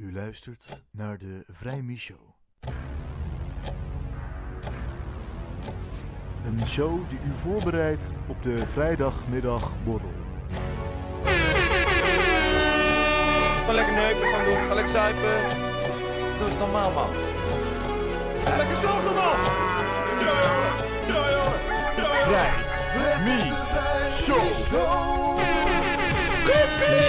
U luistert naar de Vrijmi Show. Een show die u voorbereidt op de vrijdagmiddagborrel. Ga lekker neuken gaan doen, ga lekker zuipen. Doe eens normaal, man. Ga lekker zelf man! Ja! Ja, jongen! Ja, jongen! Vrij Show.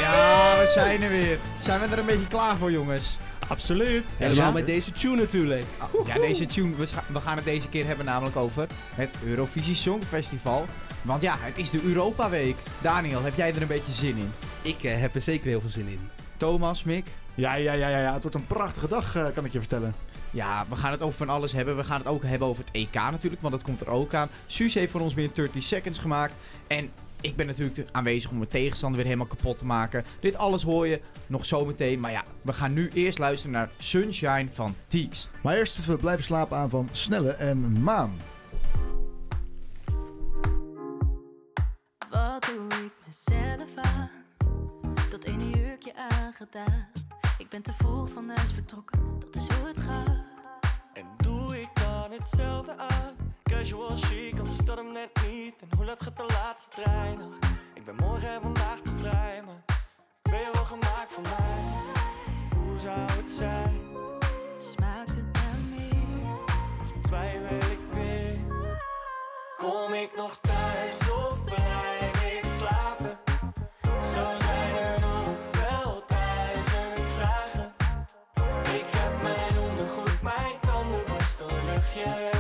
Ja, zijn er weer. Zijn we er een beetje klaar voor, jongens? Absoluut. Helemaal met deze tune natuurlijk. Ja, deze tune, we, we gaan het deze keer hebben namelijk over het Eurovisie Songfestival. Want ja, het is de Europa Week. Daniel, heb jij er een beetje zin in? Ik eh, heb er zeker heel veel zin in. Thomas, Mick? Ja, ja, ja, ja, ja. Het wordt een prachtige dag, eh, kan ik je vertellen. Ja, we gaan het over van alles hebben. We gaan het ook hebben over het EK natuurlijk, want dat komt er ook aan. Suus heeft voor ons weer 30 seconds gemaakt. En ik ben natuurlijk aanwezig om mijn tegenstander weer helemaal kapot te maken. Dit alles hoor je nog zometeen. Maar ja, we gaan nu eerst luisteren naar Sunshine van Teeks. Maar eerst zitten we blijven slapen aan van Snelle en Maan. Wat doe ik mezelf aan? Dat ene jurkje aangedaan. Ik ben te vroeg van huis vertrokken, dat is hoe het gaat. En doe ik dan hetzelfde aan? Casual chic, anders dat hem net niet. En hoe laat gaat de laatste trein nog? Ik ben morgen en vandaag te vrij, maar ben je wel gemaakt voor mij? Hoe zou het zijn? Smaakt het naar meer? Of twijfel ik weer? Kom ik nog thuis of blijf ik slapen? Zo zijn er nog wel duizend vragen. Ik heb mijn ondergoed, mijn tandenborstel, luchtje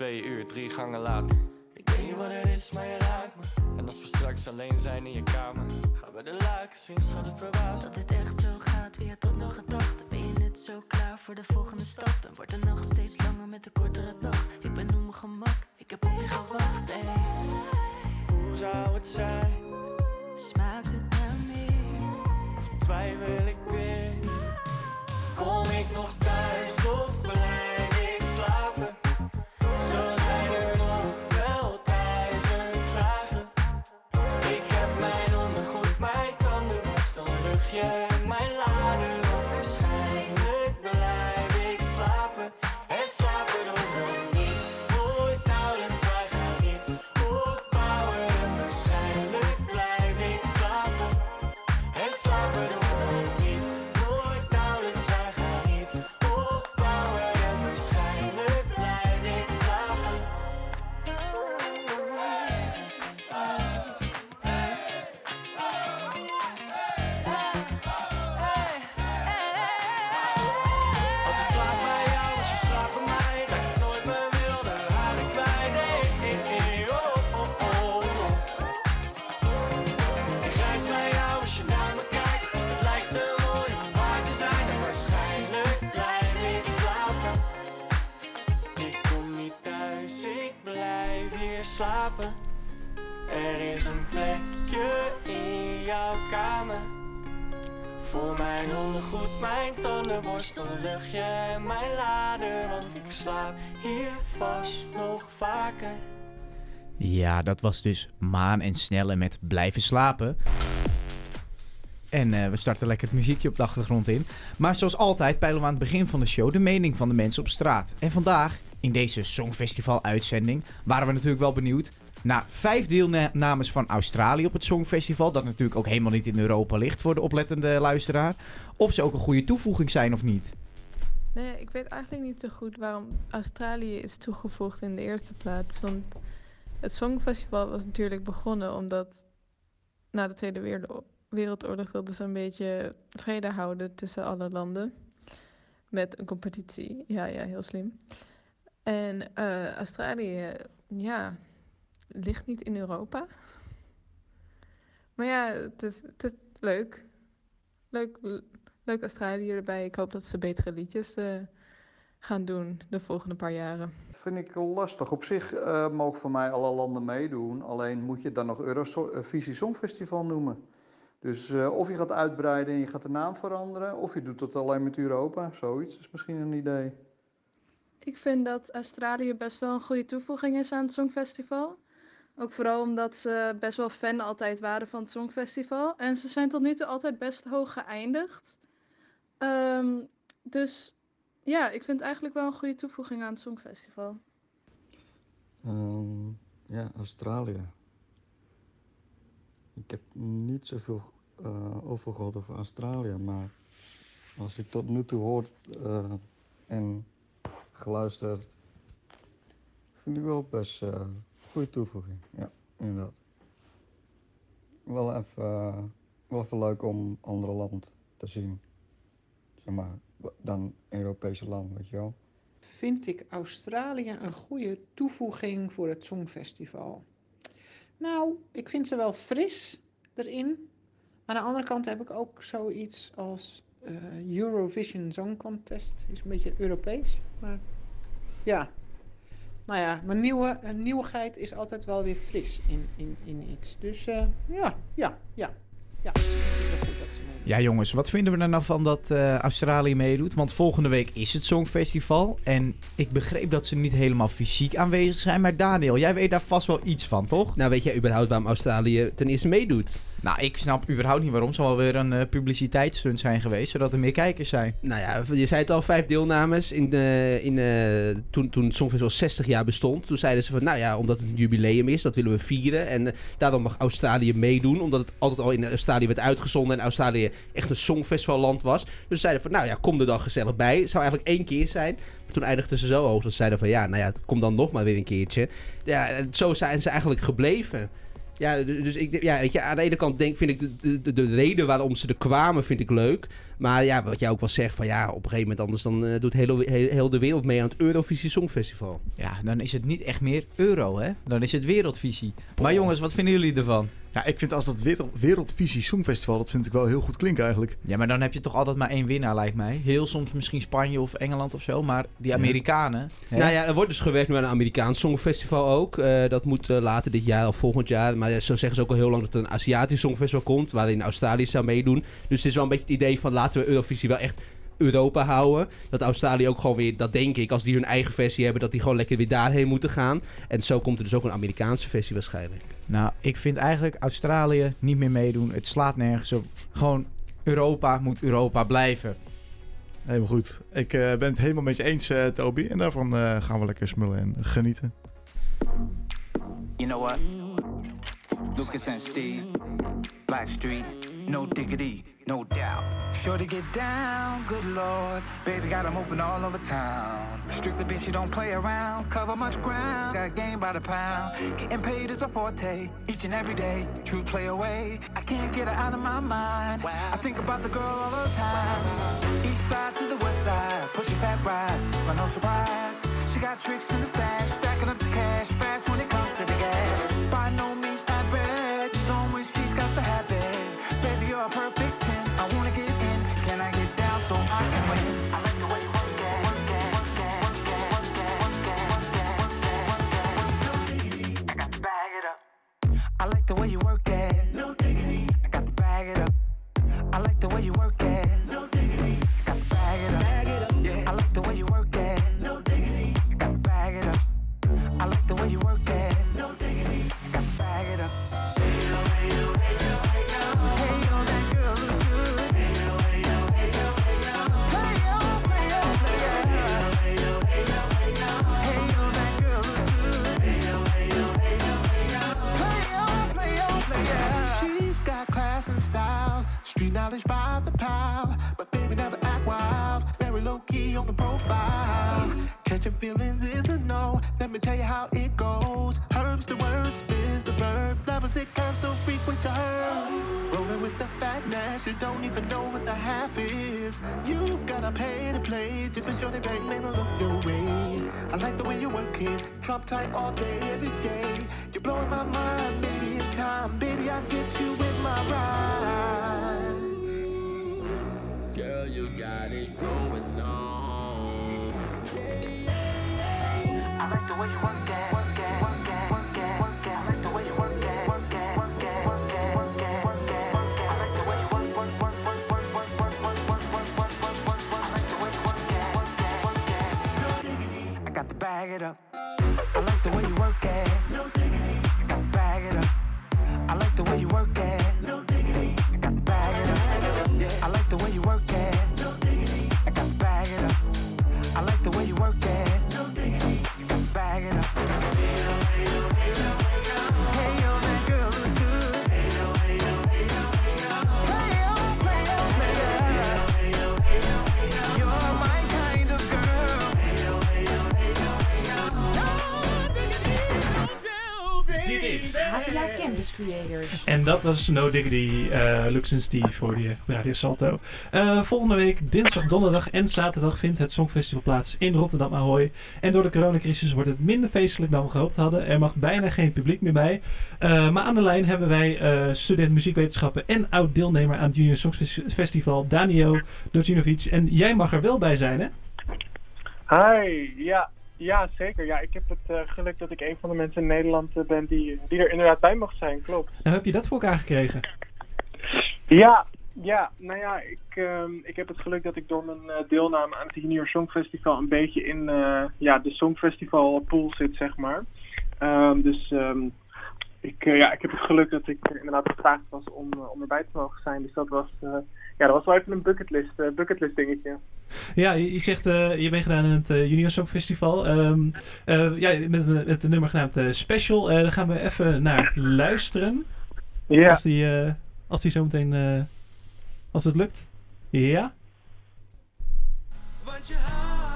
1 date, 2 uur, 3 gangen later. Ik weet niet wat het is, maar je raakt me. En als we straks alleen zijn in je kamer, gaan we de laken zien, schat het verbaasd. Dat dit echt zo gaat, wie had dat nog gedacht? Ben je net zo klaar voor de volgende stap? En wordt de nacht steeds langer met de kortere dag? Ik ben op mijn gemak, ik heb op je gewacht, ey. Hoe zou het zijn? Smaakt het naar meer? Of twijfel ik weer? Kom ik nog thuis of blijf slapen. Er is een plekje in jouw kamer. Voor mijn ondergoed, mijn tandenborstel, luchtje en mijn lader. Want ik slaap hier vast nog vaker. Ja, dat was dus Maan en Snelle met Blijven Slapen. En eh, we starten lekker het muziekje op de achtergrond in. Maar zoals altijd peilen we aan het begin van de show de mening van de mensen op straat. En vandaag, in deze Songfestival-uitzending, waren we natuurlijk wel benieuwd naar vijf deelnames van Australië op het Songfestival. Dat natuurlijk ook helemaal niet in Europa ligt voor de oplettende luisteraar. Of ze ook een goede toevoeging zijn of niet. Nee, ik weet eigenlijk niet zo goed waarom Australië is toegevoegd in de eerste plaats. Want het Songfestival was natuurlijk begonnen omdat na de Tweede Wereldo- Wereldoorlog wilden ze een beetje vrede houden tussen alle landen. Met een competitie. Ja, ja, heel slim. En eh, Australië, ja, ligt niet in Europa. Maar ja, het is, het leuk. Leuk, leuk Australië erbij. Ik hoop dat ze betere liedjes eh, gaan doen de volgende paar jaren. Vind ik lastig. Op zich eh, mogen voor mij alle landen meedoen. Alleen moet je het dan nog Eurovisie Songfestival noemen. Dus of je gaat uitbreiden en je gaat de naam veranderen, of je doet het alleen met Europa. Zoiets is misschien een idee. Ik vind dat Australië best wel een goede toevoeging is aan het Songfestival. Ook vooral omdat ze best wel fan altijd waren van het Songfestival. En ze zijn tot nu toe altijd best hoog geëindigd. Ehm, dus ja, ik vind het eigenlijk wel een goede toevoeging aan het Songfestival. Ehm, ja, Australië. Ik heb niet zoveel eh over gehoord over Australië, maar als ik tot nu toe hoor eh, en geluisterd, vind ik wel best eh goede toevoeging. Ja, inderdaad. Wel even, eh, wel even leuk om andere land te zien. Zeg maar, dan Europese land, weet je wel. vind ik Australië een goede toevoeging voor het Songfestival. Nou, ik vind ze wel fris erin. Aan de andere kant heb ik ook zoiets als eh, Eurovision Song Contest. Is een beetje Europees, maar ja. Nou ja, maar nieuwe, een nieuwigheid is altijd wel weer fris in, in, in iets. Dus eh, ja, ja, ja, ja. Het goed dat ze. Ja, jongens, wat vinden we er nou van dat eh, Australië meedoet? Want volgende week is het Songfestival. En ik begreep dat ze niet helemaal fysiek aanwezig zijn. Maar Daniel, jij weet daar vast wel iets van, toch? Nou, weet jij überhaupt waarom Australië ten eerste meedoet? Nou, ik snap überhaupt niet waarom. Het zal wel weer een eh, publiciteitsstunt zijn geweest, zodat er meer kijkers zijn. Nou ja, je zei het al, vijf deelnames. In de, in, eh, toen, toen het Songfestival 60 jaar bestond, toen zeiden ze van... Nou ja, omdat het een jubileum is, dat willen we vieren. En eh, daarom mag Australië meedoen. Omdat het altijd al in Australië werd uitgezonden. En Australië echt een songfestivalland was. Dus ze zeiden van, nou ja, kom er dan gezellig bij. Het zou eigenlijk één keer zijn. Maar toen eindigden ze zo hoog dat ze zeiden van... Ja, nou ja, kom dan nog maar weer een keertje. Ja, zo zijn ze eigenlijk gebleven. Ja, dus ik, ja, weet je, aan de ene kant denk, vind ik de, de, de reden waarom ze er kwamen, vind ik leuk. Maar ja, wat jij ook wel zegt, van ja, op een gegeven moment anders dan eh, doet heel, heel, heel de wereld mee aan het Eurovisie Songfestival. Ja, dan is het niet echt meer euro, hè? Dan is het wereldvisie. Maar jongens, wat vinden jullie ervan? Ja, ik vind als dat wereld, Wereldvisie Songfestival, dat vind ik wel heel goed klinken eigenlijk. Ja, maar dan heb je toch altijd maar één winnaar, lijkt mij. Heel soms misschien Spanje of Engeland of zo. Maar die Amerikanen... Nou ja, er wordt dus gewerkt nu aan een Amerikaans Songfestival ook. Eh, dat moet eh, later dit jaar of volgend jaar. Maar ja, zo zeggen ze ook al heel lang dat er een Aziatisch Songfestival komt. Waarin Australië zou meedoen. Dus het is wel een beetje het idee van laten we Eurovisie wel echt Europa houden. Dat Australië ook gewoon weer, dat denk ik, als die hun eigen versie hebben, dat die gewoon lekker weer daarheen moeten gaan. En zo komt er dus ook een Amerikaanse versie waarschijnlijk. Nou, ik vind eigenlijk Australië niet meer meedoen. Het slaat nergens op. Gewoon Europa moet Europa blijven. Helemaal goed. Ik eh, ben het helemaal met je eens, eh, Toby. En daarvan eh, gaan we lekker smullen en genieten. You know what? Lucas and Steve, Blackstreet, no diggity, no doubt. Sure to get down, good lord. Baby got 'em open all over town. Strictly bitch, you don't play around. Cover much ground, got game by the pound. Getting paid is a forte, each and every day. True play away, I can't get her out of my mind. I think about the girl all the time. East side to the west side, pushing back rise, but no surprise. She got tricks in the stash, stacking up the cash, fast when it comes to the gas. By no don't even know what the half is. You've gotta pay to play just to show the bank man to look your way. I like the way you work it, drop tight all day, every day. You're blowing my mind, maybe in time, baby I get you in my ride. Girl, you got it going on. I like the way you work Creators. En dat was No Diggity, eh Lux en Steve voor die Radio Salto. Eh, volgende week, dinsdag, donderdag en zaterdag vindt het Songfestival plaats in Rotterdam Ahoy. En door de coronacrisis wordt het minder feestelijk dan we gehoopt hadden. Er mag bijna geen publiek meer bij. Eh, maar aan de lijn hebben wij eh, student muziekwetenschappen en oud deelnemer aan het Junior Songfestival, Daniel Dojinovic. En jij mag er wel bij zijn, hè? Hi, ja, ja zeker. Ja, ik heb het eh, geluk dat ik een van de mensen in Nederland eh, ben die, die er inderdaad bij mag zijn, klopt. En heb je dat voor elkaar gekregen? Ja, ja, nou ja, ik, ehm, ik heb het geluk dat ik door mijn eh, deelname aan het Junior Songfestival een beetje in ja, de Songfestival pool zit, zeg maar. Ehm, dus ehm, ik, eh, ja, ik heb het geluk dat ik inderdaad gevraagd was om, eh, om erbij te mogen zijn. Dus dat was, eh, ja, dat was wel even een bucketlist, eh, bucketlist dingetje. Ja, je, je zegt eh, je bent gedaan in het eh, Junior Songfestival. Ehm eh, ja, met, met, nummer genaamd Special. Eh, daar gaan we even naar luisteren. Ja. Als die, eh, als die zometeen, eh, als het lukt. Ja. Want je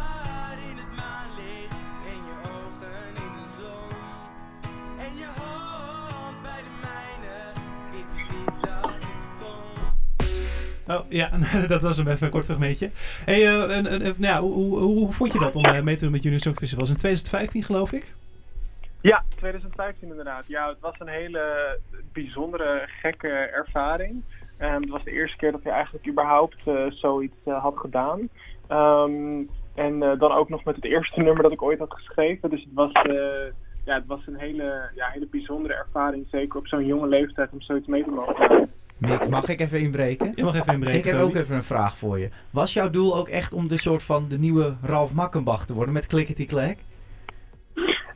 Oh ja, dat was hem even een kort fragmentje. Eh, en, nou hoe, hoe, hoe vond je dat om eh, mee te doen met Junior Songfestival? Was in 2015 geloof ik. Ja, 2015 inderdaad. Ja, het was een hele bijzondere, gekke ervaring. Ehm, het was de eerste keer dat je eigenlijk überhaupt eh, zoiets had gedaan. Ehm, en dan ook nog met het eerste nummer dat ik ooit had geschreven. Dus het was, ja, het was een hele, ja, hele bijzondere ervaring. Zeker op zo'n jonge leeftijd om zoiets mee te mogen maken. Mick, mag ik even inbreken? Je mag even inbreken, Ik heb Toby. ook even een vraag voor je. Was jouw doel ook echt om de soort van de nieuwe Ralf Makkenbach te worden met Clickety Clack?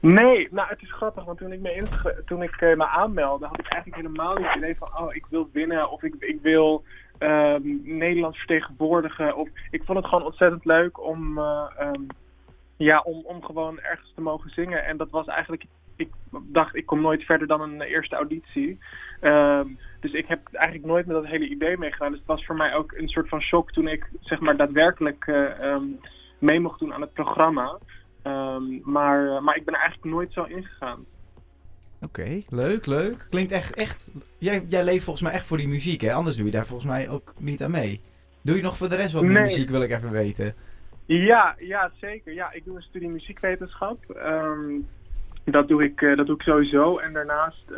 Nee, nou het is grappig, want toen ik me, inge- toen ik, eh, me aanmeldde, had ik eigenlijk helemaal niet het idee van, oh ik wil winnen of ik, ik wil ehm, Nederland vertegenwoordigen. Of, ik vond het gewoon ontzettend leuk om, eh, ehm, ja, om, om gewoon ergens te mogen zingen. En dat was eigenlijk, ik dacht ik kom nooit verder dan een eerste auditie. Ehm, dus ik heb eigenlijk nooit met dat hele idee meegedaan. Dus het was voor mij ook een soort van shock toen ik zeg maar daadwerkelijk eh, ehm, mee mocht doen aan het programma. Ehm, maar, maar ik ben er eigenlijk nooit zo ingegaan. Oké, leuk, leuk. Klinkt echt, echt... Jij, jij leeft volgens mij echt voor die muziek, hè? Anders doe je daar volgens mij ook niet aan mee. Doe je nog voor de rest wat met Nee. muziek, wil ik even weten. Ja, ja, zeker. Ja, ik doe een studie muziekwetenschap. Ehm, dat, doe ik, eh, dat doe ik sowieso. En daarnaast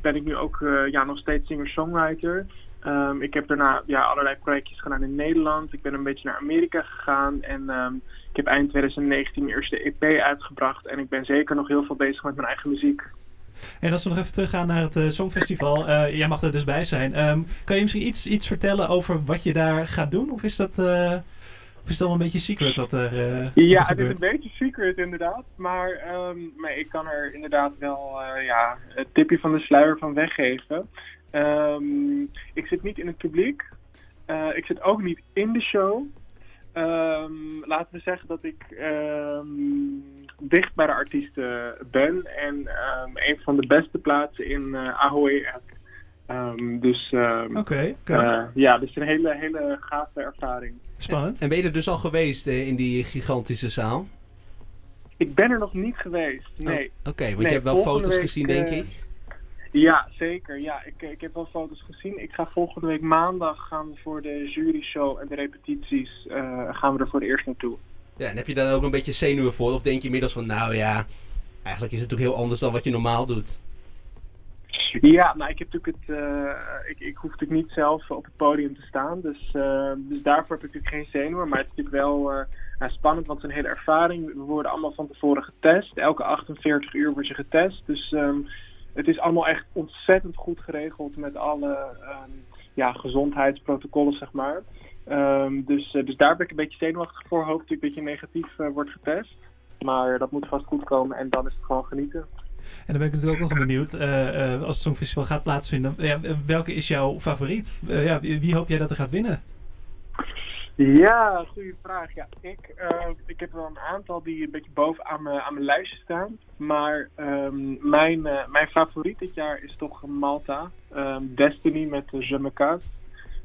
ben ik nu ook eh, ja, nog steeds singer-songwriter. Ehm, ik heb daarna ja, allerlei projectjes gedaan in Nederland. Ik ben een beetje naar Amerika gegaan. En ehm, ik heb eind 2019 mijn eerste EP uitgebracht. En ik ben zeker nog heel veel bezig met mijn eigen muziek. En als we nog even teruggaan naar het eh, Songfestival. eh, jij mag er dus bij zijn. Ehm, kan je misschien iets, iets vertellen over wat je daar gaat doen? Of is dat, of is dat wel een beetje secret wat er, eh, Ja, het is een beetje secret inderdaad. Maar, ehm, maar ik kan er inderdaad wel eh, ja, het tipje van de sluier van weggeven. Ehm, ik zit niet in het publiek. Eh, ik zit ook niet in de show. Ehm, laten we zeggen dat ik dicht bij de artiesten ben. En een van de beste plaatsen in eh Ahoy Ehm, dus ehm, Oké, oké. eh, ja, dus een hele, hele gave ervaring. Spannend. En ben je er dus al geweest eh, in die gigantische zaal? Ik ben er nog niet geweest, nee. Oh, Oké, want Nee, je hebt wel foto's week, gezien, denk eh, ik. Ja, zeker. Ja, ik, ik heb wel foto's gezien. Ik ga volgende week maandag gaan we voor de jury show en de repetities eh, gaan we er voor het eerst naartoe. Ja, en heb je daar ook een beetje zenuwen voor? Of denk je inmiddels van, nou ja, eigenlijk is het natuurlijk heel anders dan wat je normaal doet? Ja, nou ik heb natuurlijk het, eh, ik, ik hoef natuurlijk niet zelf op het podium te staan, dus, eh, dus daarvoor heb ik natuurlijk geen zenuwen. Maar het is natuurlijk wel eh, spannend, want het is een hele ervaring. We worden allemaal van tevoren getest. Elke 48 uur word je getest. Dus ehm, het is allemaal echt ontzettend goed geregeld met alle ehm, ja, gezondheidsprotocollen, zeg maar. Ehm, dus, dus daar ben ik een beetje zenuwachtig voor. Hoop natuurlijk dat je negatief wordt getest. Maar dat moet vast goed komen en dan is het gewoon genieten. En dan ben ik natuurlijk ook nog benieuwd, eh, eh, als het Songfestival gaat plaatsvinden, welke is jouw favoriet? Eh, ja, wie, hoop jij dat er gaat winnen? Ja, goede vraag. Ja, ik, ik heb wel een aantal die een beetje boven aan mijn, aan mijn lijstje staan. Maar ehm, mijn, mijn favoriet dit jaar is toch Malta. Ehm, Destiny met Je me casse.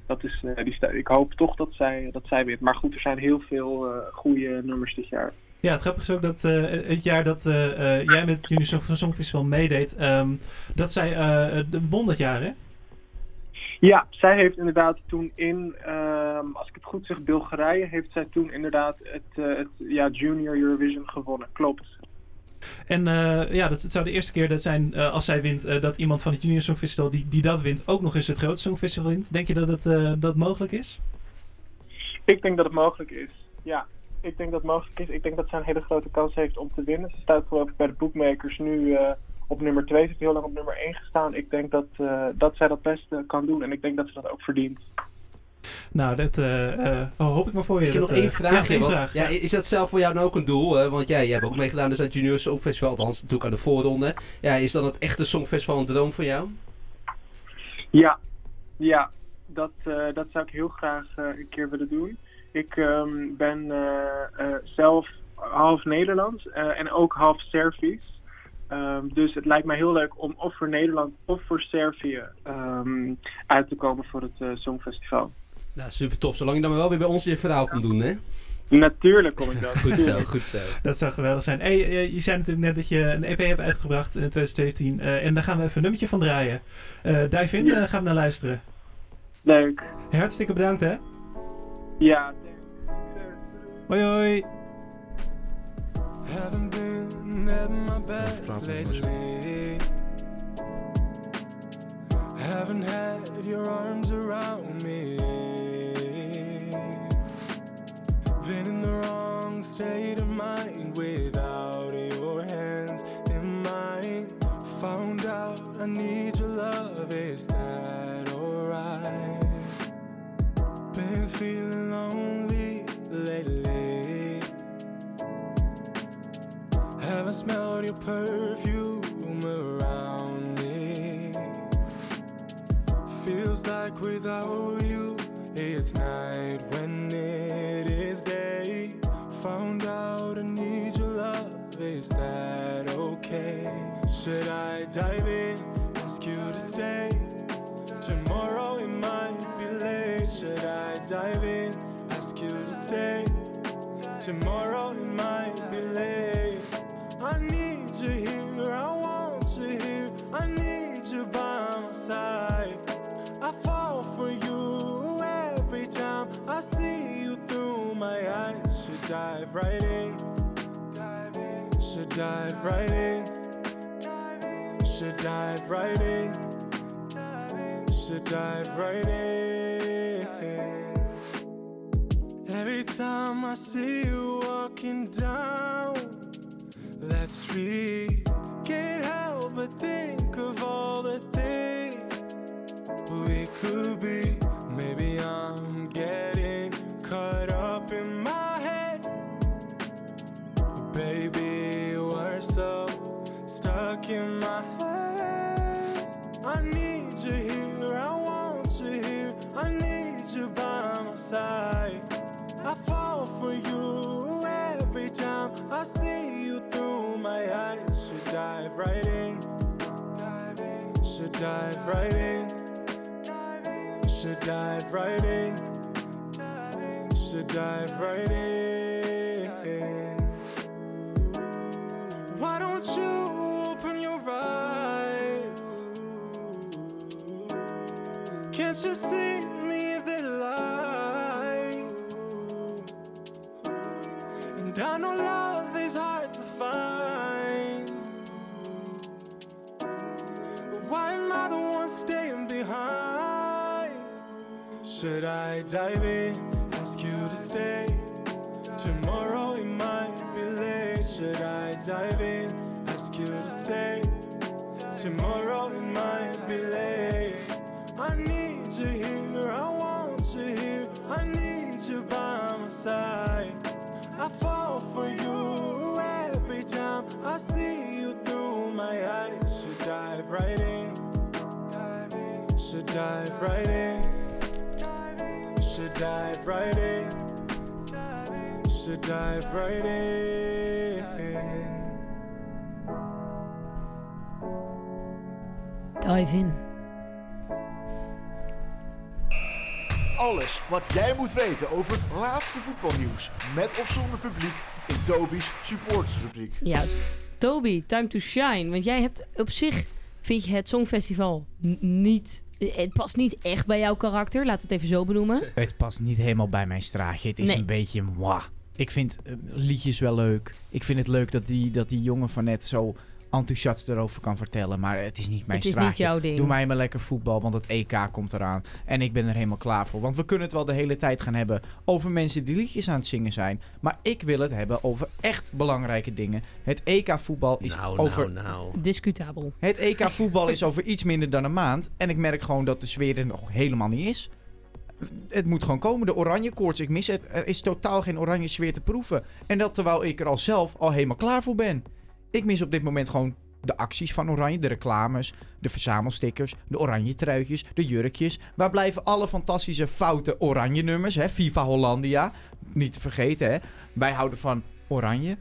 Dat is, die ik hoop toch dat zij, dat zij wint. Maar goed, er zijn heel veel goede nummers dit jaar. Ja, het grappige is ook dat eh, het jaar dat eh, eh, jij met Junior Song Songfestival meedeed, ehm, dat zij de won dat jaar, hè? Ja, zij heeft inderdaad toen in, ehm, als ik het goed zeg, Bulgarije, heeft zij toen inderdaad het, het ja, Junior Eurovision gewonnen. Klopt. En ja, dat, het zou de eerste keer dat zijn, als zij wint, dat iemand van het Junior Songfestival die, die dat wint, ook nog eens het grote Songfestival wint. Denk je dat het dat mogelijk is? Ik denk dat het mogelijk is. Ja, ik denk dat het mogelijk is. Ik denk dat zij een hele grote kans heeft om te winnen. Ze staat geloof ik bij de bookmakers nu eh, op nummer 2. Ze heeft heel lang op nummer 1 gestaan. Ik denk dat, eh, dat zij dat best kan doen. En ik denk dat ze dat ook verdient. Nou, dat eh, eh, oh, hoop ik maar voor je. Ik heb dat, nog één eh, vraag. Ja, want- vraag. ja, is dat zelf voor jou nou ook een doel? hè? Want jij, jij hebt ook meegedaan dus aan het Junior Songfestival, althans natuurlijk aan de voorronde. Ja, is dan het echte Songfestival een droom voor jou? Ja, ja dat, eh, dat zou ik heel graag eh, een keer willen doen. Ik ehm, ben eh, eh, zelf half Nederlands eh, en ook half Servisch. Ehm, dus het lijkt mij heel leuk om of voor Nederland of voor Servië ehm, uit te komen voor het eh, Songfestival. Nou, super tof. Zolang je dan maar wel weer bij ons je verhaal komt doen, hè? Natuurlijk kom ik dat. Goed zo, goed zo. Dat zou geweldig zijn. Hey, je zei natuurlijk net dat je een EP hebt uitgebracht in 2017. eh, en daar gaan we even een nummertje van draaien. Eh dive in, gaan we naar luisteren. Leuk. Hartstikke bedankt, hè? Ja, Hoi, hoi. Haven't been at my best lately. Haven't had your arms around me. Been in the wrong state of mind without your hands in mine. Found out I need your love, is that alright? Been feeling lonely lately. Haven't smelled your perfume around me. Feels like without you, it's night when it is day. Found out I need your love, is that okay? Should I dive in, ask you to stay? Tomorrow it might be late. Should I dive in, ask you to stay? Tomorrow right in, should dive right in, should dive right in, should dive right in. Every time I see you walking down that street, can't help but think of all the things we could be. In my head. I need you here, I want you here. I need you by my side. I fall for you every time I see you through my eyes. Should dive right in, should dive right in, should dive right in, should dive right in. Can't you see me the light? And I know love is hard to find. But why am I the one staying behind? Should I dive in, ask you to stay? Tomorrow it might be late. Should I dive in, ask you to stay? Tomorrow Need you for you I see you through my eyes. Should dive right in. Should dive right in. Should dive right in. Should dive right in. Dive in. Alles wat jij moet weten over het laatste voetbalnieuws. Met of zonder publiek in Toby's supportersrubriek. Ja, Toby, time to shine. Want jij hebt op zich, vind je het Songfestival niet... Het past niet echt bij jouw karakter, laten we het even zo benoemen. Het past niet helemaal bij mijn straatje. Het is Nee. een beetje moi. Ik vind eh, liedjes wel leuk. Ik vind het leuk dat die, dat die jongen van net zo enthousiast erover kan vertellen. Maar het is niet mijn Het is niet straatje. jouw ding. Doe mij maar lekker voetbal, want het EK komt eraan. En ik ben er helemaal klaar voor. Want we kunnen het wel de hele tijd gaan hebben over mensen die liedjes aan het zingen zijn. Maar ik wil het hebben over echt belangrijke dingen. Het EK voetbal is Nou, over... nou, nou. Discutabel. Het EK voetbal is over iets minder dan een maand. En ik merk gewoon dat de sfeer er nog helemaal niet is. Het moet gewoon komen. De oranje koorts, ik mis het. Er is totaal geen oranje sfeer te proeven. En dat terwijl ik er al zelf al helemaal klaar voor ben. Ik mis op dit moment gewoon de acties van Oranje, de reclames, de verzamelstickers, de oranje truitjes, de jurkjes. Waar blijven alle fantastische foute oranje nummers, hè? FIFA Hollandia. Niet te vergeten, hè? Wij houden van oranje.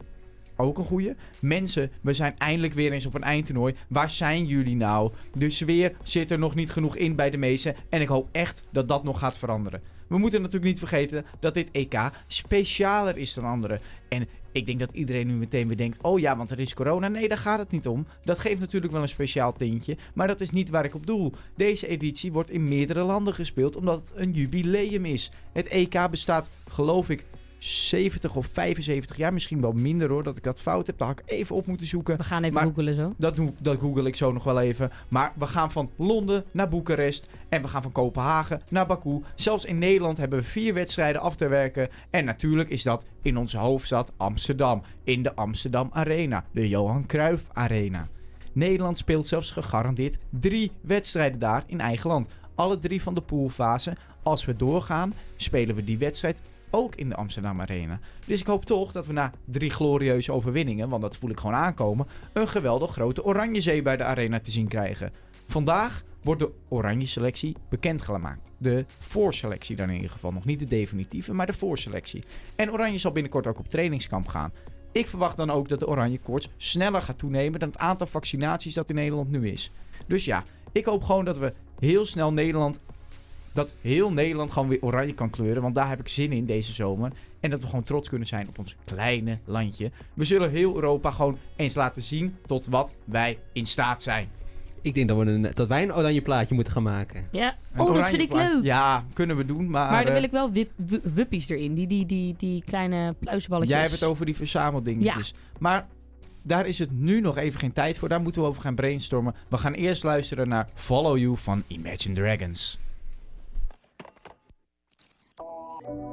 Ook een goeie. Mensen, we zijn eindelijk weer eens op een eindtoernooi. Waar zijn jullie nou? De sfeer zit er nog niet genoeg in bij de meesten. En ik hoop echt dat dat nog gaat veranderen. We moeten natuurlijk niet vergeten dat dit EK specialer is dan andere. En ik denk dat iedereen nu meteen weer denkt: oh ja, want er is corona. Nee, daar gaat het niet om. Dat geeft natuurlijk wel een speciaal tintje. Maar dat is niet waar ik op doel. Deze editie wordt in meerdere landen gespeeld omdat het een jubileum is. Het EK bestaat, geloof ik, 70 of 75 jaar. Misschien wel minder hoor, dat ik dat fout heb. Daar had ik even op moeten zoeken. We gaan even Maar googelen zo. Dat, doe, dat google ik zo nog wel even. Maar we gaan van Londen naar Boekarest. En we gaan van Kopenhagen naar Baku. Zelfs in Nederland hebben we vier wedstrijden af te werken. En natuurlijk is dat in onze hoofdstad Amsterdam. In de Amsterdam Arena. De Johan Cruijff Arena. Nederland speelt zelfs gegarandeerd drie wedstrijden daar in eigen land. Alle drie van de poolfase. Als we doorgaan, spelen we die wedstrijd ook in de Amsterdam Arena. Dus ik hoop toch dat we na drie glorieuze overwinningen, want dat voel ik gewoon aankomen, een geweldig grote oranje zee bij de arena te zien krijgen. Vandaag wordt de oranje selectie bekendgemaakt. De voorselectie dan in ieder geval. Nog niet de definitieve, maar de voorselectie. En oranje zal binnenkort ook op trainingskamp gaan. Ik verwacht dan ook dat de oranje koorts sneller gaat toenemen dan het aantal vaccinaties dat in Nederland nu is. Dus ja, ik hoop gewoon dat we heel snel Nederland dat heel Nederland gewoon weer oranje kan kleuren. Want daar heb ik zin in deze zomer. En dat we gewoon trots kunnen zijn op ons kleine landje. We zullen heel Europa gewoon eens laten zien tot wat wij in staat zijn. Ik denk dat, we een, dat wij een oranje plaatje moeten gaan maken. Ja, Een oh, dat vind ik plaat- leuk. Ja, kunnen we doen. Maar, Maar dan eh, wil ik wel wip, wuppies erin. Die, die, die, die kleine pluisballetjes. Jij hebt het over die verzameldingetjes. Maar daar is het nu nog even geen tijd voor. Daar moeten we over gaan brainstormen. We gaan eerst luisteren naar Follow You van Imagine Dragons. You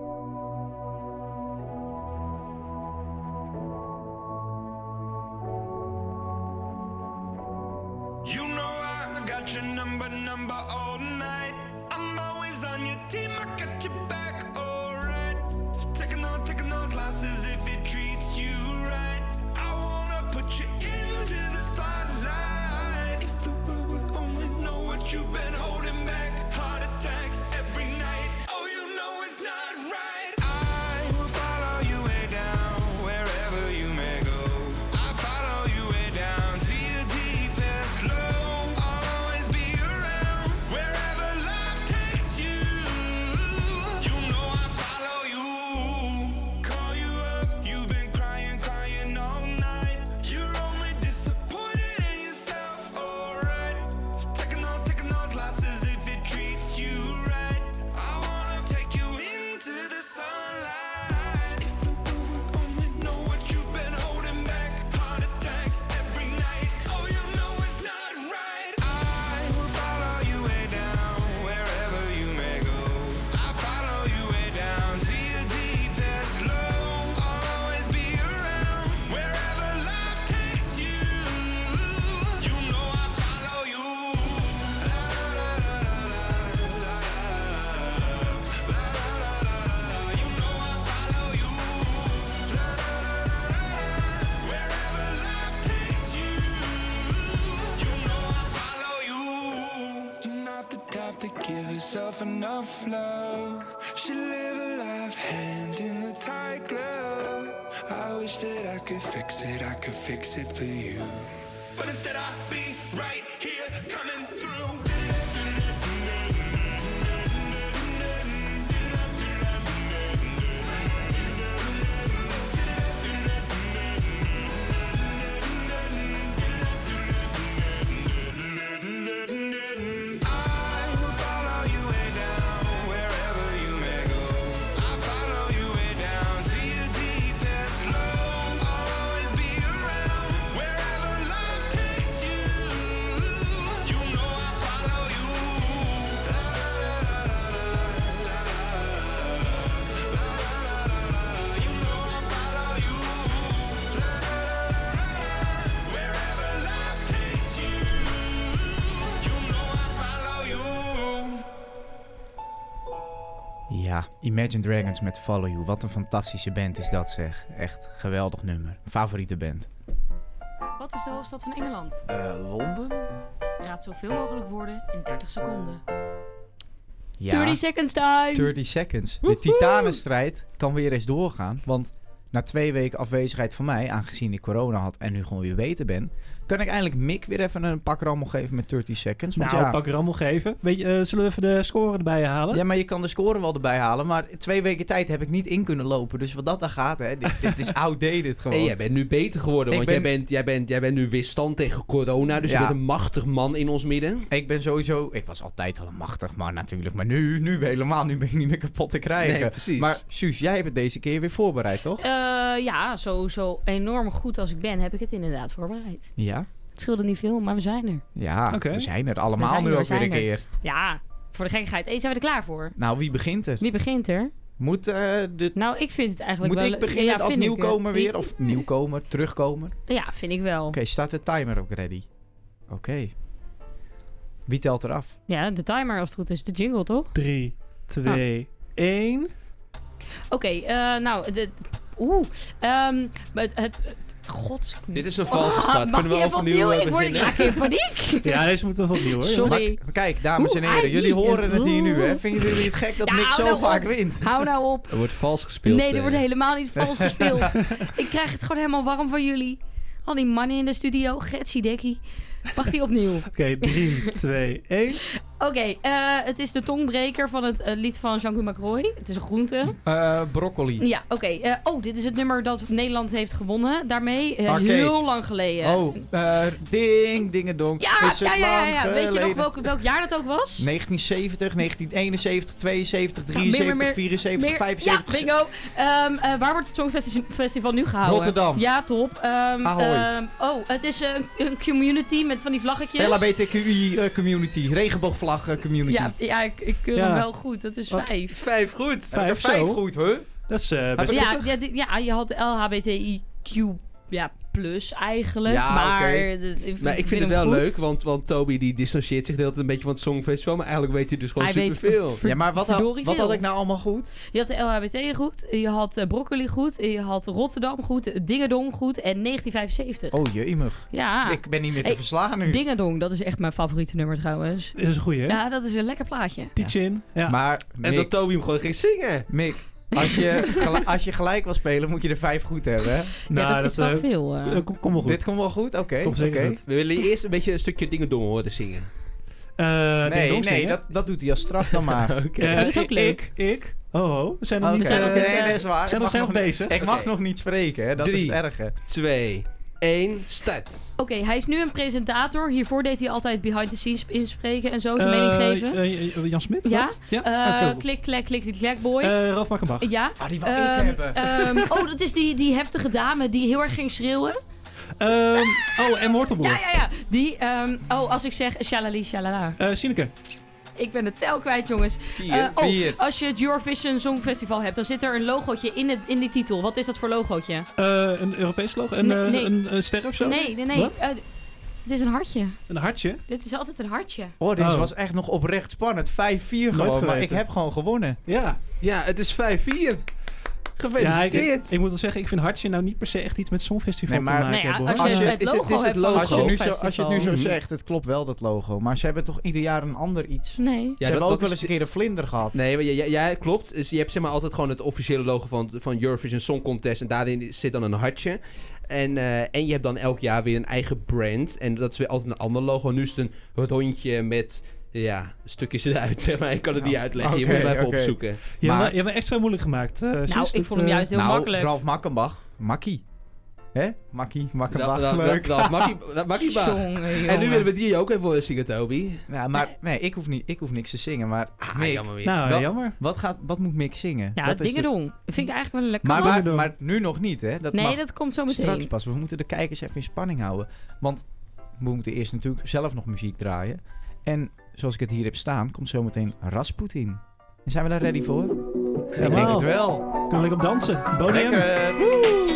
love. She live a life hand in a tight glove. I wish that I could fix it, I could fix it for you. But instead I'll be right Imagine Dragons met Follow You. Wat een fantastische band is dat zeg. Echt geweldig nummer. Favoriete band. Wat is de hoofdstad van Engeland? Londen? Raad zoveel mogelijk woorden in 30 seconden. Ja. 30 seconds time! 30 seconds. De titanenstrijd kan weer eens doorgaan. Want na twee weken afwezigheid van mij, aangezien ik corona had en nu gewoon weer beter ben, kan ik eindelijk Mick weer even een pak rammel geven met 30 seconds. Want Nou, ja, pak rammel geven. Weet je, eh, zullen we even de score erbij halen? ja, maar je kan de score wel erbij halen. Maar twee weken tijd heb ik niet in kunnen lopen. Dus wat dat dan gaat, hè, dit, dit is outdated gewoon. En jij bent nu beter geworden, Ik want ben- jij, bent, jij, bent, jij bent nu weerstand tegen corona. Dus Ja. je bent een machtig man in ons midden. Ik ben sowieso... Ik was altijd al een machtig man natuurlijk. Maar nu, nu helemaal. Nu ben ik niet meer kapot te krijgen. Nee, precies. Maar Suus, jij hebt het deze keer weer voorbereid, toch? Eh, ja, zo, zo enorm goed als ik ben, heb ik het inderdaad voorbereid. Ja. Het scheelde niet veel, maar we zijn er. Ja, Oké. we zijn er allemaal zijn nu er, ook weer een er. keer. Ja, voor de gekkigheid. Hey, zijn we er klaar voor? Nou, wie begint er? Wie begint er? Moet, eh, de, Nou, ik vind het eigenlijk moet wel... ik beginnen ja, als eh, nieuwkomer weer? ik- Of nieuwkomer, terugkomer? Oké, Ja, vind ik wel. staat de timer ook ready? Oké. Wie telt eraf? Ja, de timer als het goed is. De jingle, toch? 3, 2, 1. Oké, eh, nou, de, oeh, ehm, het, het, god. Dit is een valse start. Mag Kunnen we overnieuw, Ik word ik in paniek. Ja, deze moeten we opnieuw hoor. Sorry. Maar kijk, dames en heren, jullie horen het- hier nu, hè? Vinden jullie het gek dat Ja, Nick zo nou vaak op. wint? Hou nou op. Er wordt vals gespeeld. Nee, er eh. wordt helemaal niet vals gespeeld. ik krijg het gewoon helemaal warm van jullie. Al die mannen in de studio. Getsie dekkie. Mag die opnieuw? Oké, 3, 2, 1. Oké, eh, het is de tongbreker van het eh, lied van Jean-Guy Macroy. Het is een groente. Eh, broccoli. Ja, oké. oh, dit is het nummer dat Nederland heeft gewonnen daarmee. heel lang geleden. Oh, ding. Ja, Is het ja, ja, ja, ja. Weet je nog welk, welk jaar dat ook was? 1970, 1971, 72, Nou, meer, 73, meer, meer, 74, meer- 75. Ja, bingo. Ehm, eh, waar wordt het Songfestival nu gehouden? Rotterdam. Ja, top. Ehm, oh, het is een, een community met van die vlaggetjes. LHBTQI community, regenboogvlag community. Ja, ja ik, ik keur Ja. hem wel goed. Dat is Wat? vijf. Vijf goed. Vijf goed, hè? Dat is eh, best ik Ja, ja, ja, je had LHBTIQ ja, plus eigenlijk. Ja, maar dat- ik, Maar ik vind het wel goed. leuk, want, want Toby die distancieert zich de hele tijd een beetje van het Songfestival. Maar eigenlijk weet hij dus gewoon Hij weet superveel. Ja, maar wat, had, wat veel. had ik nou allemaal goed? Je had de LHBT goed, je had eh, broccoli goed, je had Rotterdam goed, Dingedong goed en 1975. Oh, jemig. Ja. Ik ben niet meer te Hey, verslaan nu. Dingedong, dat is echt mijn favoriete nummer trouwens. Dit is een goeie, hè? Ja, dat is een lekker plaatje. Teach in. Ja. Maar En Mick, dat Toby hem gewoon ging zingen. Mick als, je gel- als je gelijk wil spelen, moet je er vijf goed hebben. hè? ja, dat, is wel eh, veel. eh, kom, kom wel goed. Dit komt wel goed? Oké. Oké. goed. We willen eerst een beetje een stukje dingen doen horen zingen. Eh, Nee, nee, zingen. dat, dat doet hij als straf dan maar. Oké. Eh, dat is ook ik- leuk. Ik, ik. Oh, oh. We zijn nog Oké, niet... zijn nee, dat is waar. zijn Ik nog- zijn nog? Ik mag nog niet spreken, hè? dat is Drie. het erge. Twee, één, start. Oké, hij is nu een presentator. Hiervoor deed hij altijd behind the scenes inspreken en zo zijn eh, mening geven. eh, eh, Jan Smit? Ja? wat? Ja? Eh, Ah, klik, klik, klik, klik, klik, boy. Eh, Ralf Makkenbach. ja. Ah, die wou ik Ehm, hebben. ehm, oh, dat is die, die heftige dame die heel erg ging schreeuwen. Ehm, oh, en Wortelboer. Ja, ja, ja. Die, ehm, oh, als ik zeg shalali, shalala. Eh, Sineke. Ik ben de tel kwijt, jongens. Vier. Eh, oh, Vier. als je het Eurovision Songfestival hebt, dan zit er een logootje in, het, in die titel. Wat is dat voor logootje? Eh, een Europees logo? Een, Nee, eh, nee. een, een ster of zo? Nee, nee, nee. Wat? Het is een hartje. Een hartje? Dit is altijd een hartje. Oh, Oh. was echt nog oprecht spannend. 5-4 Nooit gewoon, maar ik heb gewoon gewonnen. Ja. Ja, het is 5-4. Ja, ik, ik moet wel zeggen, ik vind Hartje nou niet per se echt iets met Songfestival Nee, maar- te maken Nee, hebben. als je Als je- het is het- logo hebt Als je, nu zo, als je het nu zo Mhm. zegt, het klopt wel, dat logo. Maar ze hebben toch ieder jaar een ander iets. Nee. Ja, ze dat- hebben ook wel eens een keer een vlinder gehad. Nee, maar ja, ja, ja, klopt. Dus je hebt zeg maar altijd gewoon het officiële logo van, van Eurovision Song Contest. En daarin zit dan een hartje. En, eh, en je hebt dan elk jaar weer een eigen brand. En dat is weer altijd een ander logo. Nu is het een rondje met ja, stukjes eruit, zeg maar. Ik kan het niet uitleggen. je moet het maar even opzoeken. Je, hebt Maar- wel- je hebt me extra moeilijk gemaakt. eh, zus, Nou, ik vond hem eh, juist heel nou, makkelijk. Ralf Makkenbach. Makkie. Hè? Makkie, Makkenbach. Dat- dat- leuk. dat- Makkie- dat Makkie. Jongen, En nu willen we die ook even voor zingen, Toby. Ja, maar nee, ik hoef, niet, ik hoef niks te zingen. Maar Mick, jammer weer. Nou, wel- jammer. wat, gaat, wat moet Mick zingen? Ja, dat is de- vind ik eigenlijk wel een lekker. Maar, maar, nu nog niet, hè? Dat nee, mag dat komt zo meteen. straks pas. We moeten de kijkers even in spanning houden. Want we moeten eerst natuurlijk zelf nog muziek draaien. En zoals ik het hier heb staan, komt zometeen Rasputin. En zijn we daar ready voor? Ik denk het wel. Kunnen we lekker op dansen. Boniem. Lekker.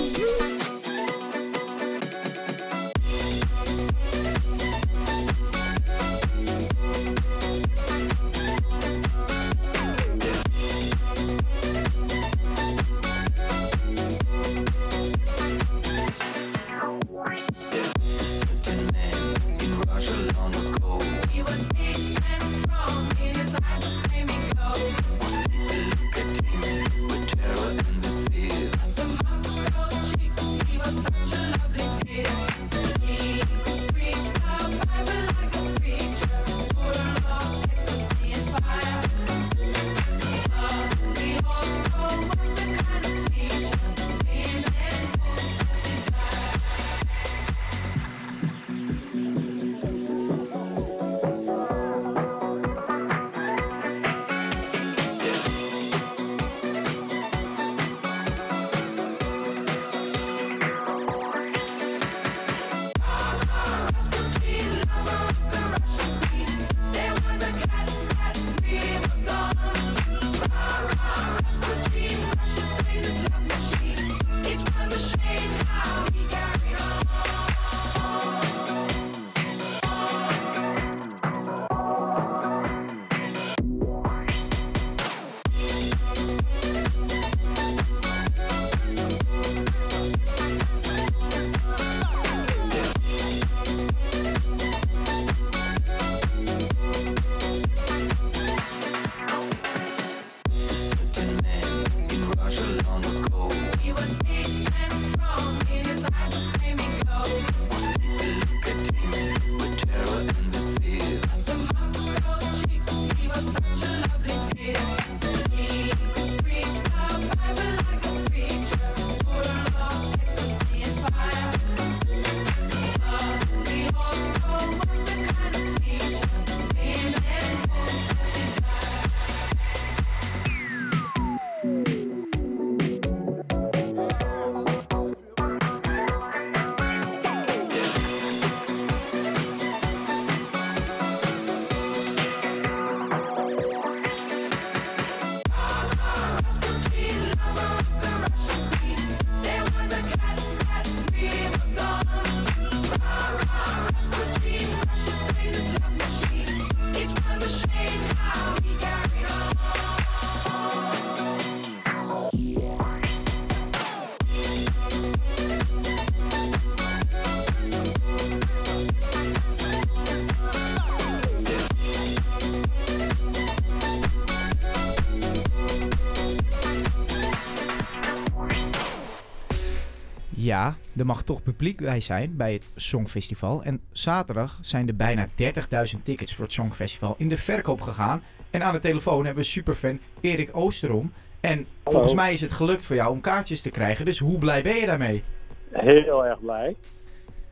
Er mag toch publiek bij zijn bij het Songfestival. En zaterdag zijn er bijna 30.000 tickets voor het Songfestival in de verkoop gegaan. En aan de telefoon hebben we superfan Erik Oosterom. En volgens mij is het gelukt voor jou om kaartjes te krijgen. Dus hoe blij ben je daarmee? Heel erg blij.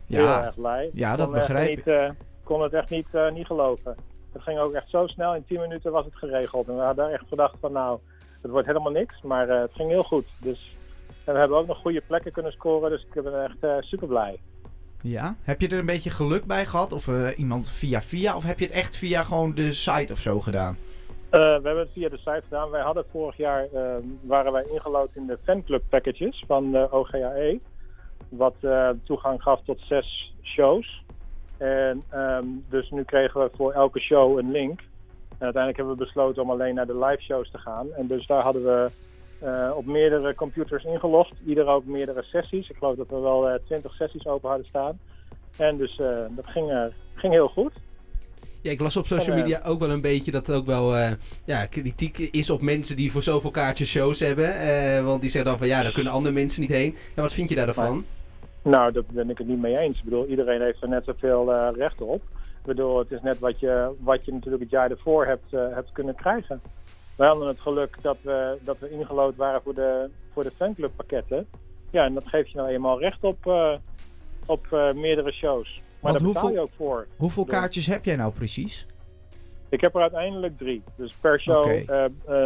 Heel Ja, erg blij. ja, Ik dat begrijp niet, eh, kon het echt niet, eh, niet geloven. Het ging ook echt zo snel. In 10 minuten was het geregeld. En we hadden echt gedacht van nou, het wordt helemaal niks. Maar eh, het ging heel goed. Dus en we hebben ook nog goede plekken kunnen scoren. Dus ik ben echt eh, super blij. Ja? Heb je er een beetje geluk bij gehad? Of eh, iemand via via? Of heb je het echt via gewoon de site of zo gedaan? Eh, we hebben het via de site gedaan. Wij hadden vorig jaar, eh, waren wij ingelood in de fanclub packages van OGAE. Wat toegang gaf tot zes shows. En ehm, dus nu kregen we voor elke show een link. En uiteindelijk hebben we besloten om alleen naar de live shows te gaan. En dus daar hadden we eh, op meerdere computers ingelogd. Ieder ook meerdere sessies. Ik geloof dat we wel eh, 20 sessies open hadden staan. En dus eh, dat ging, ging heel goed. Ja, ik las op social media ook wel een beetje dat er ook wel ja, kritiek is op mensen die voor zoveel kaartjes shows hebben. Want die zeggen dan van ja, daar kunnen andere mensen niet heen. En wat vind je daarvan? Nou, daar ben ik het niet mee eens. Ik bedoel, iedereen heeft er net zoveel eh recht op. Ik bedoel, het is net wat je, wat je natuurlijk het jaar ervoor hebt, hebt kunnen krijgen. Wij hadden het geluk dat we, dat we ingelood waren voor de, voor de fanclubpakketten. Ja, en dat geeft je nou eenmaal recht op, eh, op eh, meerdere shows. Maar daar betaal je ook voor. Hoeveel Dus- kaartjes heb jij nou precies? Ik heb er uiteindelijk drie. Dus per show, eh,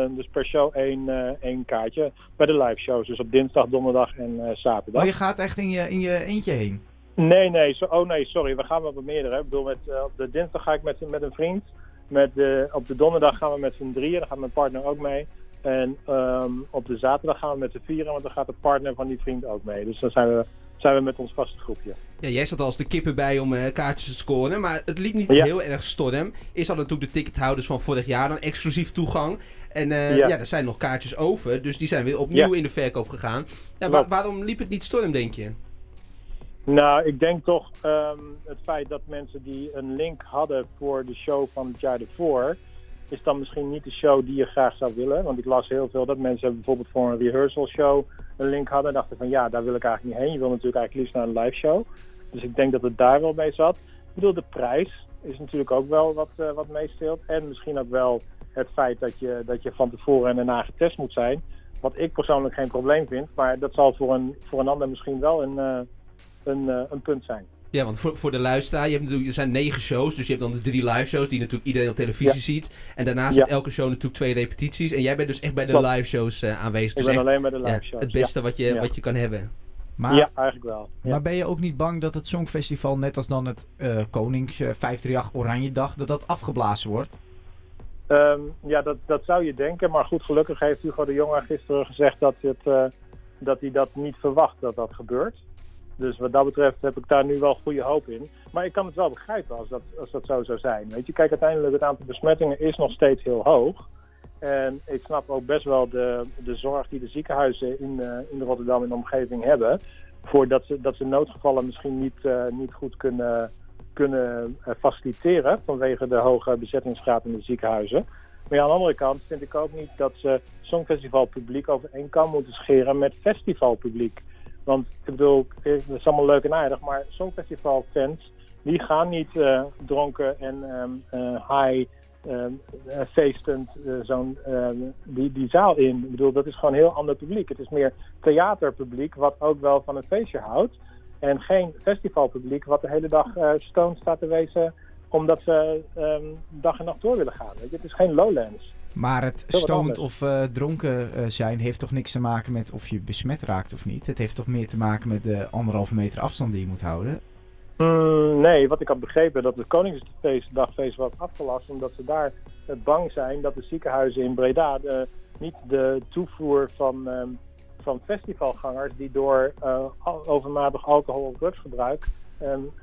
dus per show één, één kaartje. Bij de live shows. Dus op dinsdag, donderdag en zaterdag. Oh, je gaat echt in je, in je eentje heen? Nee, nee, oh nee, sorry. We gaan wel met meerdere. Ik bedoel, met, op de dinsdag ga ik met, met een vriend. Met de, op de donderdag gaan we met z'n drieën. Daar gaat mijn partner ook mee. En ehm, op de zaterdag gaan we met z'n vieren. Want dan gaat de partner van die vriend ook mee. Dus dan zijn we, zijn we met ons vaste groepje. Ja, jij zat als de kippen bij om eh, kaartjes te scoren, maar het liep niet Ja. heel erg storm. Is hadden natuurlijk de tickethouders van vorig jaar dan exclusief toegang. En eh, Ja. ja. er zijn nog kaartjes over, dus die zijn weer opnieuw Ja. in de verkoop gegaan. Waarom liep het niet storm, denk je? Nou, ik denk toch ehm, het feit dat mensen die een link hadden voor de show van het jaar ervoor, is dan misschien niet de show die je graag zou willen. Want ik las heel veel dat mensen bijvoorbeeld voor een rehearsal show een link hadden en dachten van ja, daar wil ik eigenlijk niet heen. Je wil natuurlijk eigenlijk liefst naar een live show. Dus ik denk dat het daar wel mee zat. Ik bedoel, de prijs is natuurlijk ook wel wat, eh, wat meespeelt. En misschien ook wel het feit dat je, dat je van tevoren en daarna getest moet zijn. Wat ik persoonlijk geen probleem vind. Maar dat zal voor een, voor een ander misschien wel een, eh, een, eh, een punt zijn. Ja, want voor, voor de luisteraar, je hebt natuurlijk, er zijn negen shows, dus je hebt dan de drie live shows die natuurlijk iedereen op televisie Ja. ziet. En daarnaast heeft elke show natuurlijk twee repetities. En jij bent dus echt bij de Klopt. live shows eh, aanwezig. Ik Dus ben echt, alleen bij de live ja, shows, Het beste ja. wat, je, Ja. wat je kan hebben. Maar, ja, eigenlijk wel. Ja. Maar ben je ook niet bang dat het Songfestival, net als dan het eh, Konings eh, 538 Oranje Dag, dat dat afgeblazen wordt? Ehm, ja, dat, dat zou je denken. Maar goed, gelukkig heeft Hugo de Jonge gisteren gezegd dat, het, eh, dat hij dat niet verwacht dat dat gebeurt. Dus wat dat betreft heb ik daar nu wel goede hoop in. Maar ik kan het wel begrijpen als dat, als dat zo zou zijn. Weet je, kijk, uiteindelijk het aantal besmettingen is nog steeds heel hoog. En ik snap ook best wel de, de zorg die de ziekenhuizen in, eh, in Rotterdam en de omgeving hebben. Voordat ze, dat ze noodgevallen misschien niet, eh, niet goed kunnen, kunnen eh, faciliteren vanwege de hoge bezettingsgraad in de ziekenhuizen. Maar ja, aan de andere kant vind ik ook niet dat ze Songfestivalpubliek over één kam moeten scheren met festivalpubliek. Want ik bedoel, het is allemaal leuk en aardig, maar Songfestivalfans die gaan niet eh, dronken en ehm, eh, high ehm, eh, feestend zo'n ehm, die, die zaal in. Ik bedoel, dat is gewoon heel ander publiek. Het is meer theaterpubliek wat ook wel van een feestje houdt. En geen festivalpubliek wat de hele dag stoned staat te wezen omdat ze dag en nacht door willen gaan. Weet je? Het is geen Lowlands. Maar het stoned of eh, dronken eh, zijn heeft toch niks te maken met of je besmet raakt of niet? Het heeft toch meer te maken met de anderhalve meter afstand die je moet houden? Mm, nee, wat ik had begrepen, dat het Koningsdagfeest was afgelast omdat ze daar eh, bang zijn dat de ziekenhuizen in Breda niet de toevoer van, ehm, van festivalgangers die door overmatig alcohol of drugsgebruik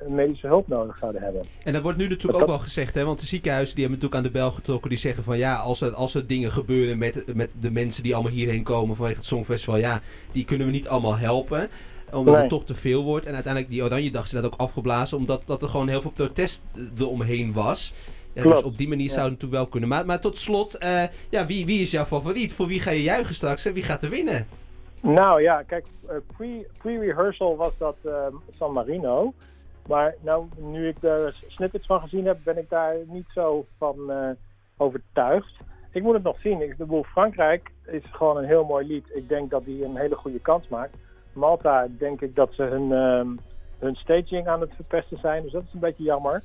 medische hulp nodig zouden hebben. En dat wordt nu natuurlijk ook wel gezegd, hè? Want de ziekenhuizen die hebben natuurlijk aan de bel getrokken. Die zeggen van ja, als er, als er dingen gebeuren met, met de mensen die allemaal hierheen komen vanwege het Songfestival, ja, die kunnen we niet allemaal helpen. Omdat Nee. het toch te veel wordt. En uiteindelijk die Oranje Dag is dat ook afgeblazen, omdat dat er gewoon heel veel protest eromheen was. Ja, dus op die manier zou het natuurlijk wel kunnen. Maar, maar tot slot, eh, ja, wie, wie is jouw favoriet? Voor wie ga je juichen straks en wie gaat er winnen? Nou ja, kijk, eh, pre- pre-rehearsal was dat ehm, San Marino. Maar nou, nu ik er snippets van gezien heb, ben ik daar niet zo van eh, overtuigd. Ik moet het nog zien. Ik bedoel, Frankrijk is gewoon een heel mooi lied. Ik denk dat die een hele goede kans maakt. Malta denk ik dat ze hun, ehm, hun staging aan het verpesten zijn. Dus dat is een beetje jammer.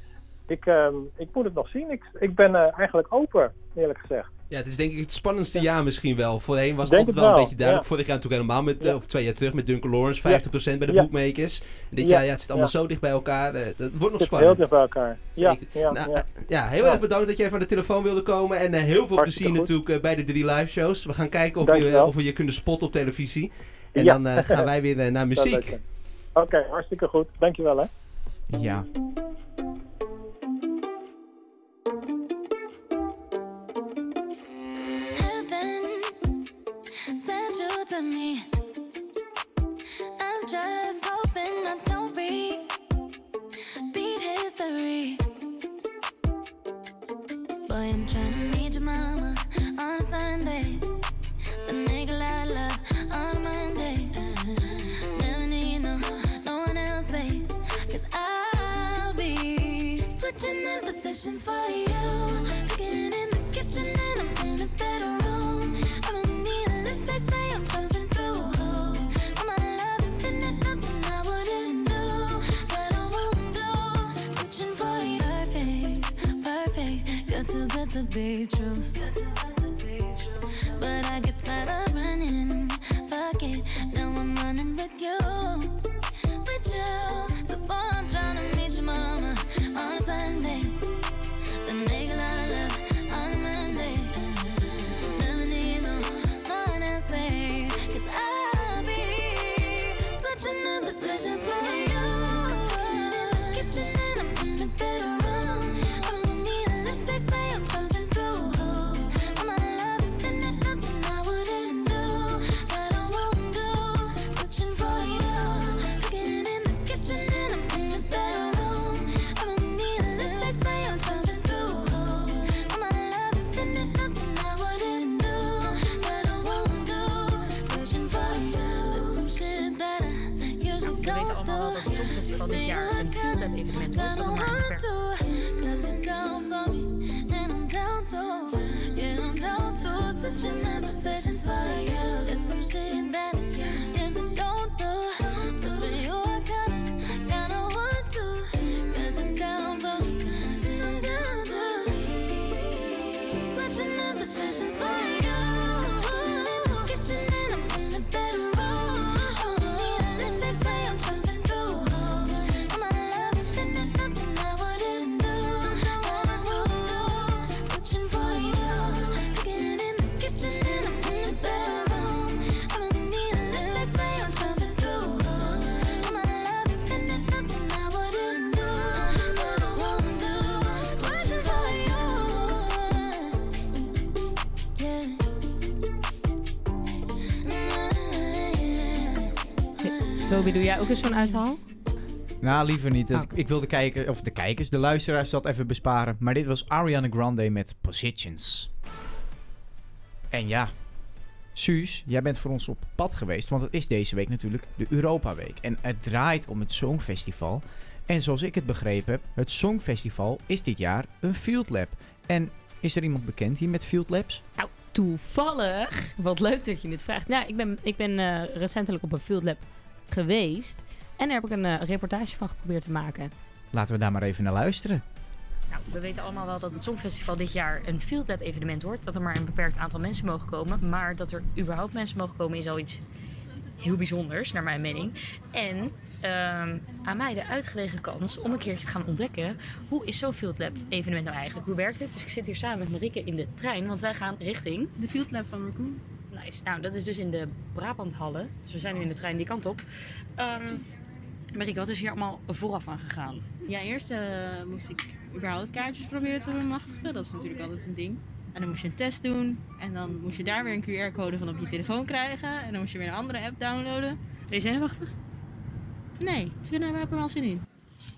Ik, ehm, ik moet het nog zien. Ik, ik ben eh, eigenlijk open, eerlijk gezegd. Ja, het is denk ik het spannendste jaar misschien wel. Voorheen was het Denk altijd het wel een beetje duidelijk. ja. Vorig jaar natuurlijk helemaal met, eh, Ja. of twee jaar terug met Duncan Lawrence, Ja. 50% bij de bookmakers. En dit Ja. jaar, ja, het zit allemaal zo dicht bij elkaar. eh, Het wordt nog Het spannend. heel dicht bij elkaar. Ja, Nou, ja. ja, heel erg bedankt dat jij van de telefoon wilde komen. En eh, heel veel Hartstikke plezier goed. natuurlijk eh, bij de drie live shows. We gaan kijken of we, of we je kunnen spotten op televisie. En dan eh, gaan wij weer eh, naar muziek. Oké, hartstikke goed. Dankjewel hè. Ja. to me. I'm just hoping I don't be beat history. Boy, I'm trying to meet your mama on a Sunday. The nigga I love on a Monday. Never need no, no one else, babe. Cause I'll be switching in positions for to be true. Doe jij ook eens zo'n uithaal? Nou, liever niet. Dat- Ik wil de, kijker, of de kijkers, de luisteraars dat even besparen. Maar dit was Ariana Grande met Positions. En ja, Suus, jij bent voor ons op pad geweest. Want het is deze week natuurlijk de Europa Week. En het draait om het Songfestival. En zoals ik het begrepen heb, het Songfestival is dit jaar een Field Lab. En is er iemand bekend hier met Field Labs? Nou, toevallig. Wat leuk dat je dit vraagt. Nou, ik ben, ik ben eh, recentelijk op een Field Lab geweest. En daar heb ik een eh, reportage van geprobeerd te maken. Laten we daar maar even naar luisteren. Nou, we weten allemaal wel dat het Songfestival dit jaar een Field Lab evenement wordt. Dat er maar een beperkt aantal mensen mogen komen. Maar dat er überhaupt mensen mogen komen is al iets heel bijzonders, naar mijn mening. En ehm, aan mij de uitgelegen kans om een keertje te gaan ontdekken... hoe is zo'n Field Lab evenement nou eigenlijk? Hoe werkt het? Dus ik zit hier samen met Marieke in de trein, want wij gaan richting... De Field Lab van Raccoon. Nice. Nou, dat is dus in de Brabanthallen. Dus we zijn nu in de trein die kant op. Ehm Marieke, wat is hier allemaal vooraf aan gegaan? Ja, eerst eh, moest ik überhaupt kaartjes proberen te bemachtigen. Dat is natuurlijk altijd een ding. En dan moest je een test doen. En dan moest je daar weer een QR-code van op je telefoon krijgen. En dan moest je weer een andere app downloaden. Ben je zenuwachtig? Nee, we hebben er wel zin in.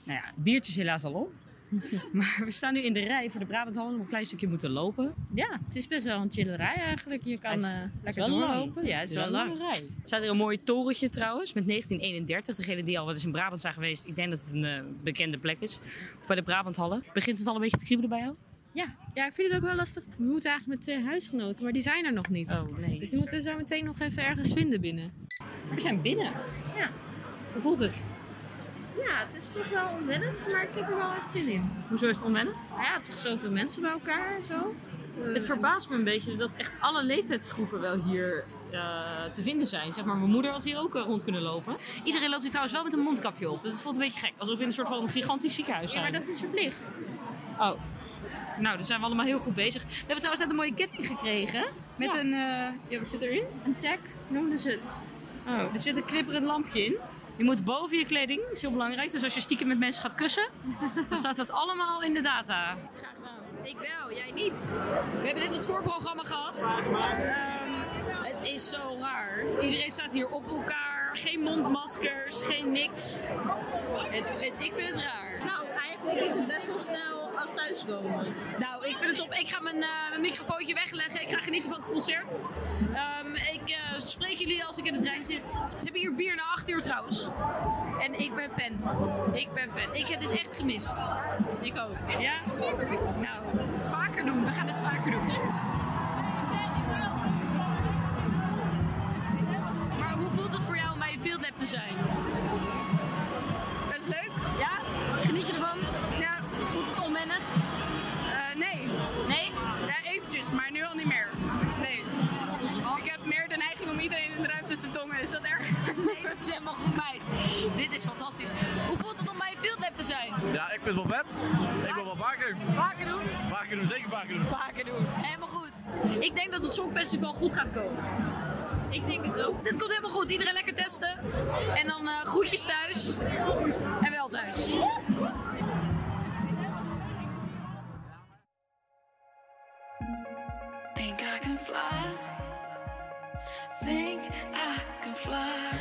Nou ja, het biertje is helaas al op. maar we staan nu in de rij voor de Brabanthallen. Nog een klein stukje moeten lopen. Ja, het is best wel een chille rij eigenlijk. Je kan eh, lekker wel lang. doorlopen. Ja, het is wel lang. Er staat hier een mooi torentje trouwens, met 1931. Degene die al wat eens in Brabant zijn geweest, ik denk dat het een eh, bekende plek is. Of bij de Brabanthallen. Begint het al een beetje te kriebelen bij jou? Ja, ja, ik vind het ook wel lastig. We moeten eigenlijk met twee huisgenoten, maar die zijn er nog niet. Oh, nee. Dus die moeten we zo meteen nog even ergens vinden binnen. We zijn binnen. Ja. Hoe voelt het? Ja, het is toch wel onwennig, maar ik heb er wel echt zin in. Hoezo is het onwennig? Nou ja, toch zoveel mensen bij elkaar en zo. Eh, Het verbaast me een beetje dat echt alle leeftijdsgroepen wel hier eh, te vinden zijn. Zeg maar, mijn moeder was hier ook eh, rond kunnen lopen. Iedereen loopt hier trouwens wel met een mondkapje op. Dat voelt een beetje gek. Alsof we in een soort van gigantisch ziekenhuis Ja, zijn. maar dat is verplicht. Oh. Nou, daar zijn we allemaal heel goed bezig. We hebben trouwens net een mooie ketting gekregen. Met een... ja, wat zit erin? Een tag noemden ze het. Oh, er zit een knipperend lampje in. Je moet boven je kleding, dat is heel belangrijk. Dus als je stiekem met mensen gaat kussen, dan staat dat allemaal in de data. Graag gedaan. Ik wel, jij niet. We hebben net het voorprogramma gehad. Ehm, het is zo raar. Iedereen staat hier op elkaar. Geen mondmaskers, geen niks. Het, het- ik vind het raar. Nou, eigenlijk is het best wel snel als thuiskomen. Nou, ik vind het top. Ik ga mijn, eh, mijn microfoontje wegleggen. Ik ga genieten van het concert. Ehm, ik eh, spreek jullie als ik in de trein zit. Ze hebben hier bier na 8 uur trouwens. En ik ben fan. Ik ben fan. Ik heb dit echt gemist. Ik ook. Ja? Nou, vaker doen. We gaan het vaker doen. Bij Field Lab te zijn? Best leuk. Ja? Geniet je ervan? Ja. Voelt het onwennig? Eh, nee. Nee? Ja, eventjes, maar nu al niet meer. Nee. Ik heb meer de neiging om iedereen in de ruimte te tongen. Is dat erg? Nee, dat is helemaal goed, meid. Dit is fantastisch. Hoe voelt het om bij een Field Lab te zijn? Ja, ik vind het wel vet. Ik wil wel vaker. Vaker doen? Vaker doen, zeker vaker doen. Vaker doen. Helemaal goed. Ik denk dat het Songfestival goed gaat komen. Ik denk het ook. Dit komt helemaal goed. Iedereen lekker testen. En dan eh, groetjes thuis. En wel thuis. Think I can fly. Think I can fly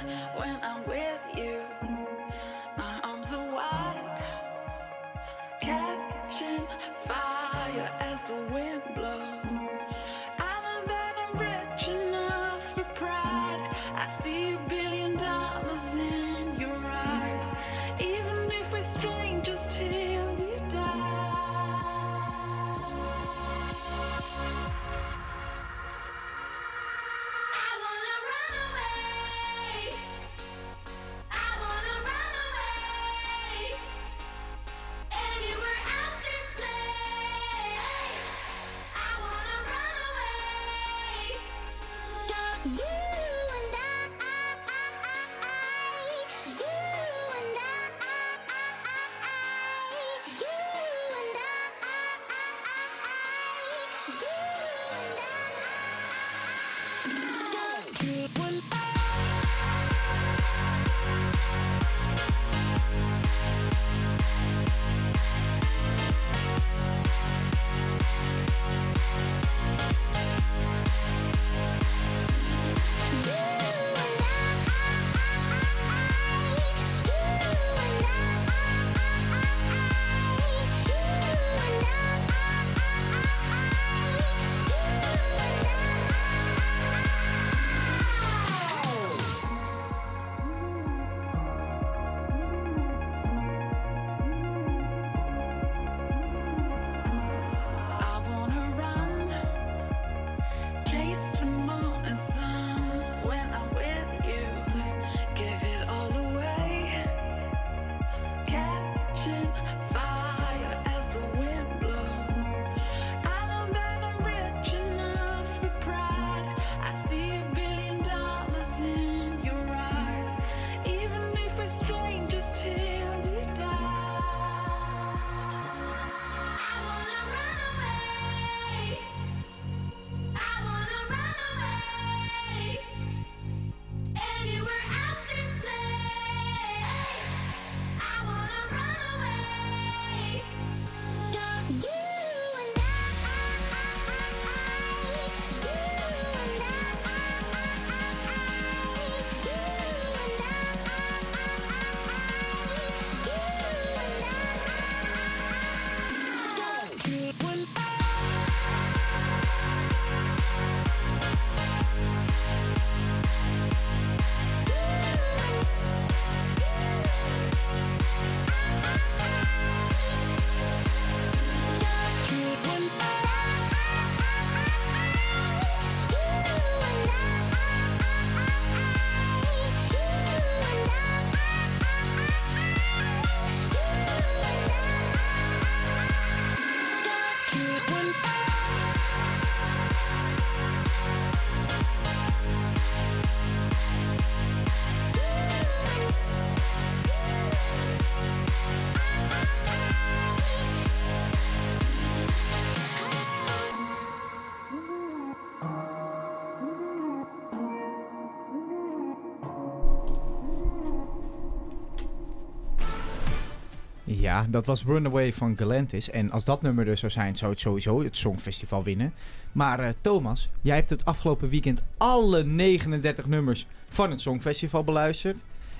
Ja, dat was Runaway van Galantis. En als dat nummer er zou zijn, zou het sowieso het Songfestival winnen. Maar eh, Thomas, jij hebt het afgelopen weekend alle 39 nummers van het Songfestival beluisterd.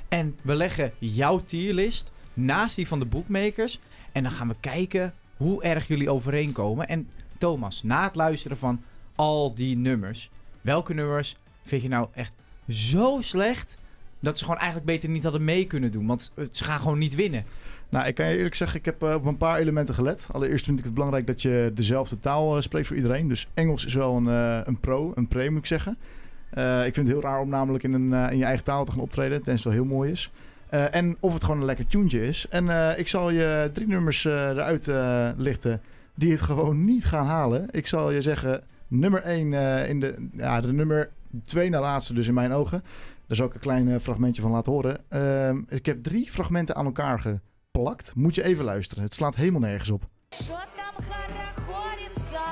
En we leggen jouw tierlist naast die van de bookmakers. En dan gaan we kijken hoe erg jullie overeenkomen. En Thomas, na het luisteren van al die nummers, welke nummers vind je nou echt zo slecht dat ze gewoon eigenlijk beter niet hadden mee kunnen doen? Want ze gaan gewoon niet winnen. Nou, ik kan je eerlijk zeggen, ik heb eh, op een paar elementen gelet. Allereerst vind ik het belangrijk dat je dezelfde taal eh, spreekt voor iedereen. Dus Engels is wel een, eh, een pro, een pre moet ik zeggen. Ik vind het heel raar om namelijk in, een, in je eigen taal te gaan optreden, tenzij het wel heel mooi is. En of het gewoon een lekker tuentje is. En ik zal je drie nummers eruit lichten die het gewoon niet gaan halen. Ik zal je zeggen, nummer 1 in de, ja, de nummer 2 na laatste dus in mijn ogen. Daar zal ik een klein fragmentje van laten horen. Ehm, ik heb drie fragmenten aan elkaar geplakt. Moet je even luisteren. Het slaat helemaal nergens op. Что там хорохорится?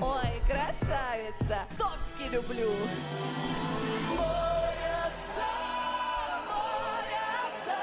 Ой, красавица, Товски люблю. Борются, борются.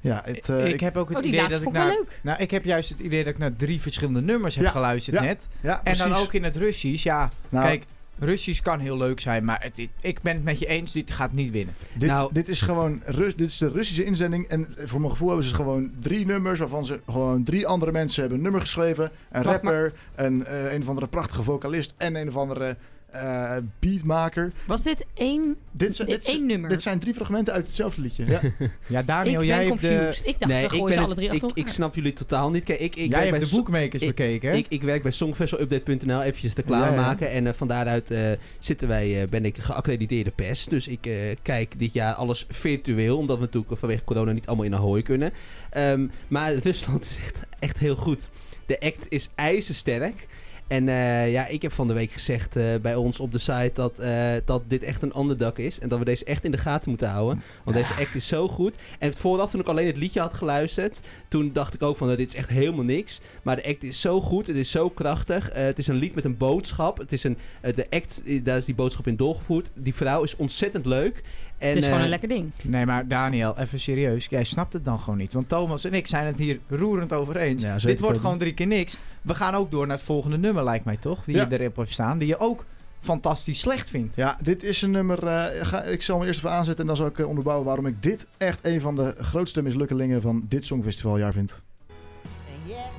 Ja, het, eh, ik, heb ook het Oh, die idee laatste dat ik vond ik wel naar, leuk. Nou, ik heb juist het idee dat ik naar drie verschillende nummers heb Ja, geluisterd ja, net. ja, en dan precies. ook in het Russisch. Ja, Nou- kijk, Russisch kan heel leuk zijn, maar het, dit- ik ben het met je eens, dit gaat niet winnen. Dit, Nou- dit is gewoon Rus, dit is de Russische inzending. En voor mijn gevoel hebben ze gewoon drie nummers waarvan ze gewoon drie andere mensen hebben een nummer geschreven. Een Wacht, rapper, een, eh, een of andere prachtige vocalist en een of andere eh, beatmaker. Was dit één, Dit, zijn- dit, één nummer? dit zijn drie fragmenten uit hetzelfde liedje. Ja. Ja, Daniel, ik jij hebt de, confused. Ik dacht, we ik, gooien ze alle drie ik, ik snap jullie totaal niet. Kijk, ik, ik jij werk hebt bij de So- bookmakers ik- bekeken, hè? Ik, ik werk bij songfestivalupdate.nl eventjes te Ja, ja. klaarmaken. En eh, van daaruit eh, zitten wij, eh, ben ik geaccrediteerde pers. Dus ik eh, kijk dit jaar alles virtueel. Omdat we natuurlijk vanwege corona niet allemaal in Ahoy kunnen. Ehm, maar Rusland is echt, echt heel goed. De act is ijzersterk. En eh, ja, ik heb van de week gezegd eh, bij ons op de site dat, eh, dat dit echt een underdog is. En dat we deze echt in de gaten moeten houden. Want deze act is zo goed. En het vooraf, toen ik alleen het liedje had geluisterd, toen dacht ik ook van, nou, dit is echt helemaal niks. Maar de act is zo goed, het is zo krachtig. Het is een lied met een boodschap. Het is een, de act, daar is die boodschap in doorgevoerd. Die vrouw is ontzettend leuk. En, het is gewoon eh, een lekker ding. Nee, maar Daniel, even serieus. Jij snapt het dan gewoon niet. Want Thomas en ik zijn het hier roerend over eens. Ja, Dit wordt gewoon drie keer niks. We gaan ook door naar het volgende nummer, lijkt mij toch? Die Ja. je erop hebt staan. Die je ook fantastisch slecht vindt. Ja, dit is een nummer. eh, ga, ik zal hem eerst even aanzetten en dan zal ik eh, onderbouwen waarom ik dit echt een van de grootste mislukkelingen van dit Songfestivaljaar vind.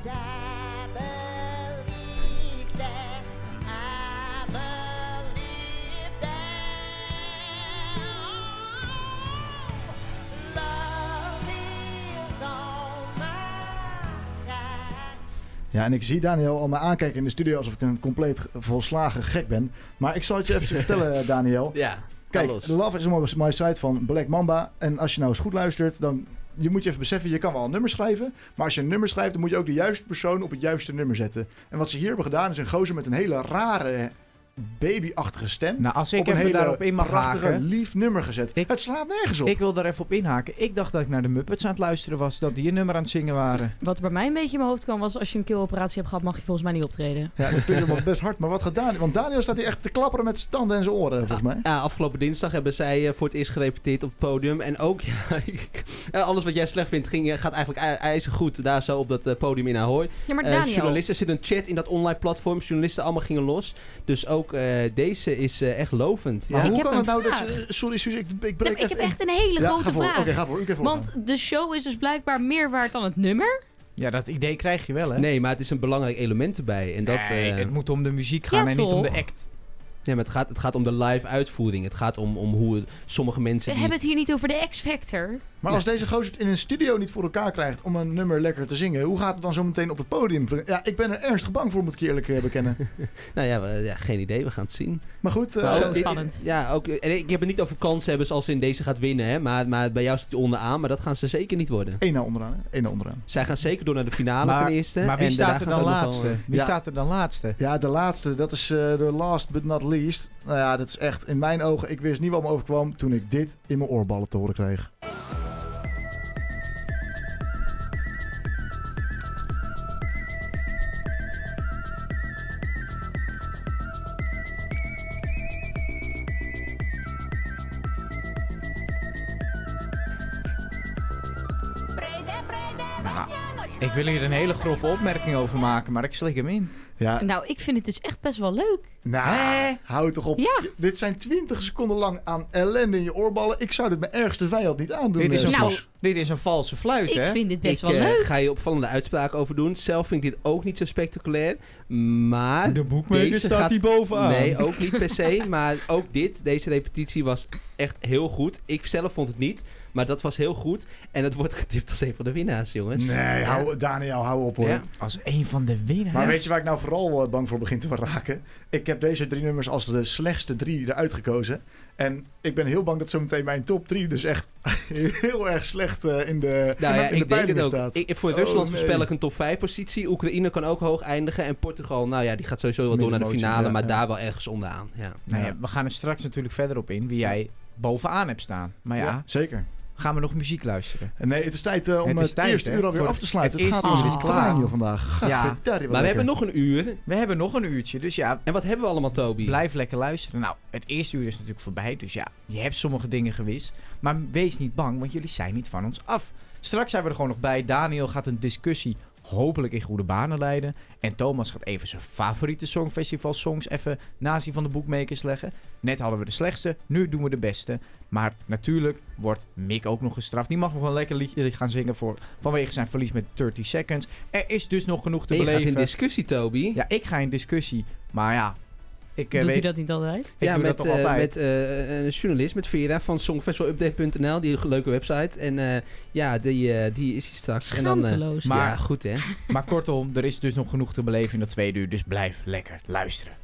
And Ja, en ik zie Daniel al me aankijken in de studio alsof ik een compleet ge- volslagen gek ben. Maar ik zal het je even vertellen, eh, Daniel. Ja, Kijk. Love is my side van Black Mamba. En als je nou eens goed luistert, dan je moet je even beseffen, je kan wel een nummer schrijven. Maar als je een nummer schrijft, dan moet je ook de juiste persoon op het juiste nummer zetten. En wat ze hier hebben gedaan, is een gozer met een hele rare babyachtige stem. Nou, als ik op een even hele daarop in mag prachtige, haken. lief nummer gezet. het slaat nergens op. Ik wil daar even op inhaken. Ik dacht dat ik naar de Muppets aan het luisteren was. Dat die een nummer aan het zingen waren. Wat bij mij een beetje in mijn hoofd kwam was... als je een keeloperatie hebt gehad, mag je volgens mij niet optreden. Ja, dat klinkt helemaal best hard. Maar wat gaat Daniel? Want Daniel staat hier echt te klapperen met zijn tanden en zijn oren, volgens mij. Ja, afgelopen dinsdag hebben zij eh, voor het eerst gerepeteerd op het podium. En ook, ja, ja, alles wat jij slecht vindt ging, eh, gaat eigenlijk i- ijzergoed daar zo op dat eh, podium in Ahoy. Ja, maar Eh, Daniel- journalisten, er zit een chat in dat online platform. Journalisten allemaal gingen los. Dus ook eh, deze is eh, echt lovend. Maar ja. hoe heb kan het nou dat je... Sorry, Suus, ik, ik breek ik heb echt een hele Ja, grote ga voor. vraag. Oké, ga voor. U kan voorgaan. Want de show is dus blijkbaar meer waard dan het nummer. Ja, dat idee krijg je wel, hè? Nee, maar het is een belangrijk element erbij. En dat, Nee, eh, het moet om de muziek gaan Ja, en niet om de act. Ja, maar het gaat, het gaat om de live uitvoering. Het gaat om, om hoe sommige mensen. We die- hebben het hier niet over de X-Factor. Maar als deze gozer het in een studio niet voor elkaar krijgt om een nummer lekker te zingen, hoe gaat het dan zo meteen op het podium? Ja, ik ben er ernstig bang voor, moet ik eerlijk eh, bekennen. Nou ja, we- ja, geen idee. We gaan het zien. Maar goed, eh, spannend. Ja, ook, en ik heb het niet over kansen hebben zoals ze in deze gaat winnen. Hè, maar, maar bij jou zit hij onderaan. Maar dat gaan ze zeker niet worden. één na onderaan. hè? Één na onderaan. Zij gaan zeker door naar de finale Maar, ten eerste. maar wie en staat daarna er dan laatste? eh, Wie Ja. staat er dan laatste? Ja, de laatste, dat is eh, de last but not least. Nou ja, dat is echt in mijn ogen, ik wist niet wat me overkwam toen ik dit in mijn oorballen te horen kreeg. Nou, ik wil hier een hele grove opmerking over maken, maar ik slik hem in. Ja, Nou, ik vind het dus echt best wel leuk. Nou, hou toch op. Ja. Dit zijn 20 seconden lang aan ellende in je oorballen. Ik zou dit mijn ergste vijand niet aandoen. Dit is, een Sos. dit is een valse fluit, Ik hè? vind dit best Ik wel eh, leuk. ga je opvallende uitspraken over doen. Zelf vind ik dit ook niet zo spectaculair. Maar. De boekmaker deze staat gaat- hier bovenaan. Nee, ook niet per se. Maar ook dit, deze repetitie was echt heel goed. Ik zelf vond het niet. Maar dat was heel goed. En het wordt getipt als een van de winnaars, jongens. Nee, hou, Daniel, hou op hoor. Ja. Als een van de winnaars. Maar weet je waar ik nou vooral bang voor begin te raken? Ik heb deze drie nummers als de slechtste drie eruit gekozen. En ik ben heel bang dat zometeen mijn top drie dus echt heel erg slecht eh, in de, Nou ja, in de ik denk het staat. Ik, voor Oh, Rusland nee. voorspel ik een top 5 positie. Oekraïne kan ook hoog eindigen. En Portugal, nou ja, die gaat sowieso wel door naar de finale. ja, maar ja. daar wel ergens onderaan. Ja. Nou ja, we gaan er straks natuurlijk verder op in wie jij bovenaan hebt staan. Maar ja, Ja, zeker. Gaan we nog muziek luisteren? En nee, het is tijd eh, om Het het, is tijd, eerste hè, uur alweer af te sluiten. het Het, gaat uur is klaar. joh vandaag. Ja. Maar we hebben nog een uur. We hebben nog een uurtje, dus ja, En wat hebben we allemaal, Toby? blijf lekker luisteren. Nou, het eerste uur is natuurlijk voorbij, dus ja, je hebt sommige dingen gewist. Maar wees niet bang, want jullie zijn niet van ons af. Straks zijn we er gewoon nog bij. Daniel gaat een discussie hopelijk in goede banen leiden. En Thomas gaat even zijn favoriete Songfestival songs even naast die van de boekmakers leggen. Net hadden we de slechtste, nu doen we de beste. Maar natuurlijk wordt Mick ook nog gestraft. Die mag nog wel een lekker liedje gaan zingen voor, vanwege zijn verlies met 30 seconds. Er is dus nog genoeg te En je gaat beleven. in discussie, Toby. Ja, ik ga in discussie. Maar ja, ik eh, Doet weet... hij dat niet altijd? Ik ja, met, dat eh, altijd. met eh, een journalist, met Vera van songfestivalupdate.nl. Die leuke website. En eh, ja, die, die is hier straks. En dan, maar Maar- ja, goed hè. Maar kortom, er is dus nog genoeg te beleven in dat tweede uur. Dus blijf lekker luisteren.